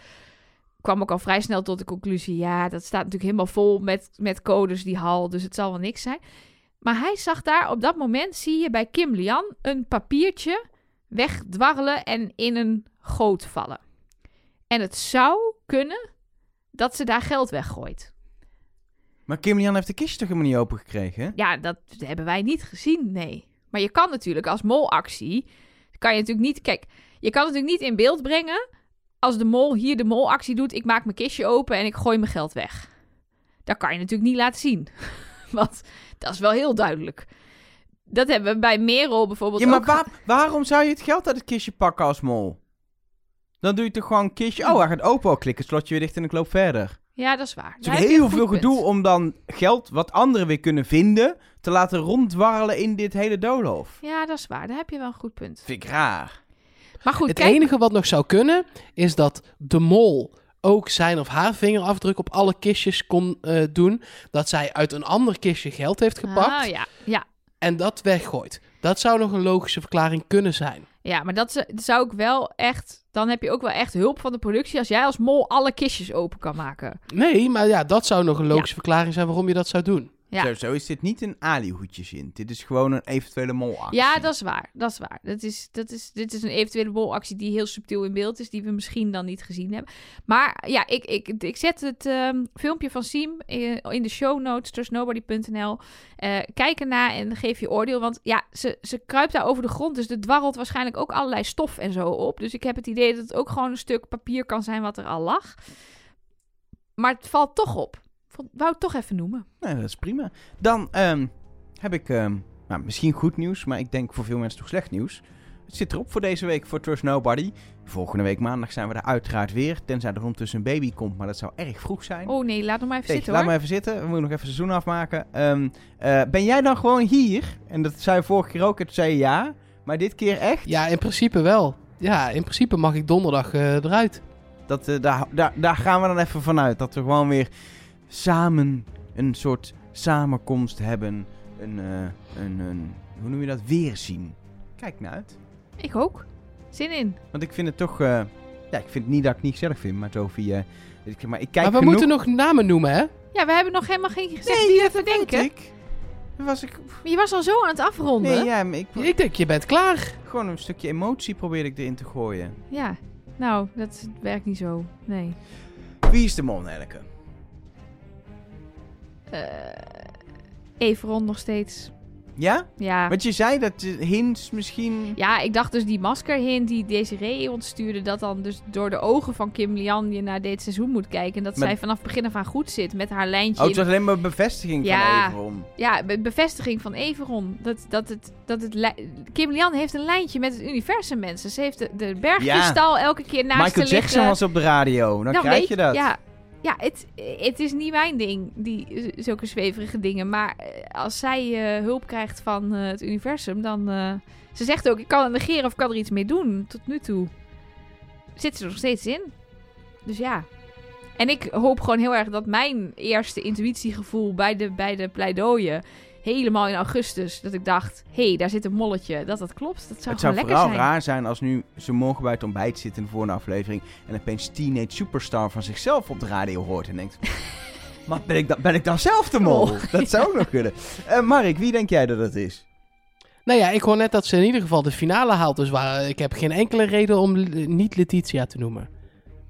kwam ook al vrij snel tot de conclusie: ja, dat staat natuurlijk helemaal vol met, met codes, die hal, dus het zal wel niks zijn. Maar hij zag daar op dat moment, zie je bij Kim Lian, een papiertje wegdwarrelen en in een goot vallen. En het zou kunnen dat ze daar geld weggooit. Maar Kim Jan heeft de kistje toch helemaal niet open gekregen? hè? Ja, dat hebben wij niet gezien, nee. Maar je kan natuurlijk als molactie, kan je natuurlijk niet, kijk, je kan natuurlijk niet in beeld brengen als de mol hier de molactie doet, ik maak mijn kistje open en ik gooi mijn geld weg. Dat kan je natuurlijk niet laten zien. Want dat is wel heel duidelijk. Dat hebben we bij Merel bijvoorbeeld Ja, maar ook waar- waarom zou je het geld uit het kistje pakken als mol? Dan doe je toch gewoon een kistje... Oh, hij gaat open al klikken, slotje weer dicht en ik loop verder. Ja, dat is waar. Het is heel veel punt. gedoe om dan geld wat anderen weer kunnen vinden... te laten ronddwarrelen in dit hele doolhof. Ja, dat is waar. Daar heb je wel een goed punt. Vind ik raar. Maar goed, Het kijk, enige wat nog zou kunnen, is dat de mol ook zijn of haar vingerafdruk op alle kistjes kon eh, doen. Dat zij uit een ander kistje geld heeft gepakt Ah, ja, ja. en dat weggooit. Dat zou nog een logische verklaring kunnen zijn. Ja, maar dat zou ik wel echt... Dan heb je ook wel echt hulp van de productie als jij als mol alle kistjes open kan maken. Nee, maar ja, dat zou nog een logische verklaring zijn waarom je dat zou doen. Ja. Sowieso is dit niet een alihoedjesint. Dit is gewoon een eventuele molactie. Ja, dat is waar. Dat is waar. Dat is, dat is, dit is een eventuele bolactie die heel subtiel in beeld is, die we misschien dan niet gezien hebben. Maar ja, ik, ik, ik zet het ehm, filmpje van Siem in, in de show notes, trustnobody.nl. Eh kijk ernaar en geef je oordeel. Want ja, ze, ze kruipt daar over de grond, dus er dwarrelt waarschijnlijk ook allerlei stof en zo op. Dus ik heb het idee dat het ook gewoon een stuk papier kan zijn wat er al lag. Maar het valt toch op. Vond- Wou het toch even noemen. Nee, dat is prima. Dan ehm, heb ik ehm, nou, misschien goed nieuws, maar ik denk voor veel mensen toch slecht nieuws. Het zit erop voor deze week voor Trust Nobody. Volgende week maandag zijn we er uiteraard weer. Tenzij er ondertussen een baby komt, maar dat zou erg vroeg zijn. Oh nee, laat nog maar even zitten laat hoor. maar even zitten. We moeten nog even seizoen afmaken. Ehm, eh, ben jij dan gewoon hier? En dat zei je vorige keer ook. Toen zei je ja. Maar dit keer echt? Ja, in principe wel. Ja, in principe mag ik donderdag eh, eruit. Dat, eh, daar, daar, daar gaan we dan even vanuit. Dat we gewoon weer samen een soort samenkomst hebben. Een, eh, een, een hoe noem je dat? Weerzien. Kijk naar uit. Ik ook. Zin in. Want ik vind het toch... eh, ja, ik vind het niet dat ik het niet gezellig vind, maar Sophie... ik, maar ik kijk maar we genoeg- moeten nog namen noemen, hè? Ja, we hebben nog helemaal geen gezegd Nee, die we verdenken. ik. Was ik... Maar je was al zo aan het afronden. Nee, ja, maar ik... Ik denk, je bent klaar. Gewoon een stukje emotie probeerde ik erin te gooien. Ja. Nou, dat werkt niet zo. Nee. Wie is de mol, Nelke? Eh Everon nog steeds. Ja? Ja. Want je zei dat de hints misschien... Ja, ik dacht dus die maskerhint die Desiree ontstuurde... dat dan dus door de ogen van Kim Lian je naar dit seizoen moet kijken... en dat Maar- zij vanaf begin af aan goed zit met haar lijntje. Oh, het was alleen maar bevestiging Ja. van Everon. Ja, be- bevestiging van Everon. Dat, dat het, dat het Kim Lian heeft een lijntje met het universum, mensen. Ze heeft de, de bergkristal elke keer naast Michael Jackson liggen. was op de radio. Dan Nou, krijg weet je dat. Ja, ja het, het is niet mijn ding, die, zulke zweverige dingen. Maar eh, als zij eh, hulp krijgt van eh, het universum, dan... ze zegt ook, ik kan het negeren of ik kan er iets mee doen. Tot nu toe zit ze er nog steeds in. Dus ja. En ik hoop gewoon heel erg dat mijn eerste intuïtiegevoel bij de, bij de pleidooien... helemaal in augustus, dat ik dacht... hé, hey, daar zit een molletje. Dat dat klopt, dat zou het zou lekker vooral zijn. raar zijn als nu ze morgen bij het ontbijt zitten in de volgende aflevering en opeens Teenage Superstar van zichzelf op de radio hoort en denkt... maar ben ik, dan, ben ik dan zelf de mol? Oh. Dat zou ook nog kunnen. Eh, Mark, wie denk jij dat het is? Nou ja, ik hoor net dat ze in ieder geval de finale haalt. Dus waar, ik heb geen enkele reden om niet Letitia te noemen.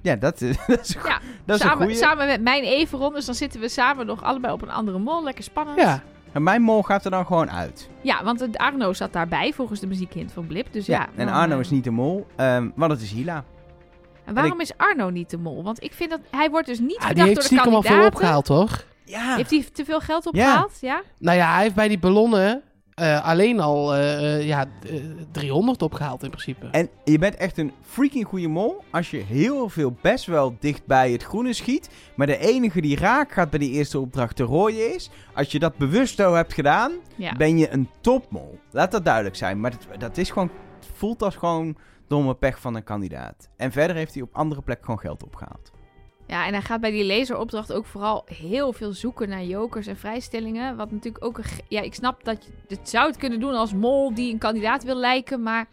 Ja, dat, is- dat is, een Ja, dat is een samen, goeie. samen met mijn Everon, dus dan zitten we samen nog allebei op een andere mol. Lekker spannend. Ja, En mijn mol gaat er dan gewoon uit. Ja, want Arno zat daarbij volgens de muziekhint van Blip. Dus ja. Ja, en dan, Arno eh, is niet de mol, ehm, want het is Hila. En waarom is Arno niet de mol? Want ik vind dat hij wordt dus niet Ah, die verdacht heeft door de stiekem al veel kandidaten. opgehaald, hoor. Ja, Heeft hij te veel geld opgehaald? Ja. Nou ja, hij heeft bij die ballonnen eh, alleen al eh, eh, ja, eh, 300 opgehaald in principe. En je bent echt een freaking goede mol als je heel veel best wel dicht bij het groene schiet. Maar de enige die raak gaat bij die eerste opdracht de rode is. Als je dat bewust zo hebt gedaan, Ja. ben je een topmol. Laat dat duidelijk zijn. Maar dat, dat is gewoon, voelt als gewoon domme pech van een kandidaat. En verder heeft hij op andere plekken gewoon geld opgehaald. Ja, en hij gaat bij die laseropdracht ook vooral heel veel zoeken naar jokers en vrijstellingen. Wat natuurlijk ook een... Ja, ik snap dat je het zou het kunnen doen als mol die een kandidaat wil lijken, maar...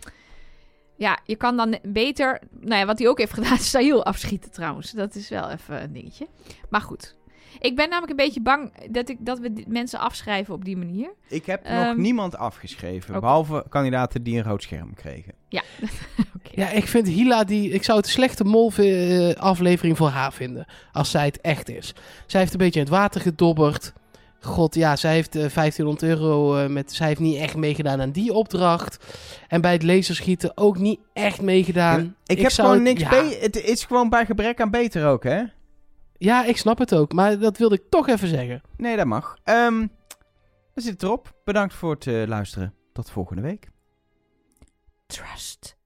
Ja, je kan dan beter... Nou ja, wat hij ook heeft gedaan, Sahil afschieten trouwens. Dat is wel even een dingetje. Maar goed. Ik ben namelijk een beetje bang dat, ik, dat we mensen afschrijven op die manier. Ik heb nog Ehm, niemand afgeschreven. Behalve kandidaten die een rood scherm kregen. Ja, oké. Ja, ik vind Hila die. Ik zou het een slechte mol-aflevering voor haar vinden. Als zij het echt is. Zij heeft een beetje in het water gedobberd. God, ja, zij heeft eh, 1500 euro eh, met. Zij heeft niet echt meegedaan aan die opdracht. En bij het laserschieten ook niet echt meegedaan. ik, heb gewoon het- niks... ja. Het is gewoon bij gebrek aan beter ook, hè? Ja, ik snap het ook. Maar dat wilde ik toch even zeggen. Nee, dat mag. Ehm dan zit het erop. Bedankt voor het eh, luisteren. Tot volgende week. Trust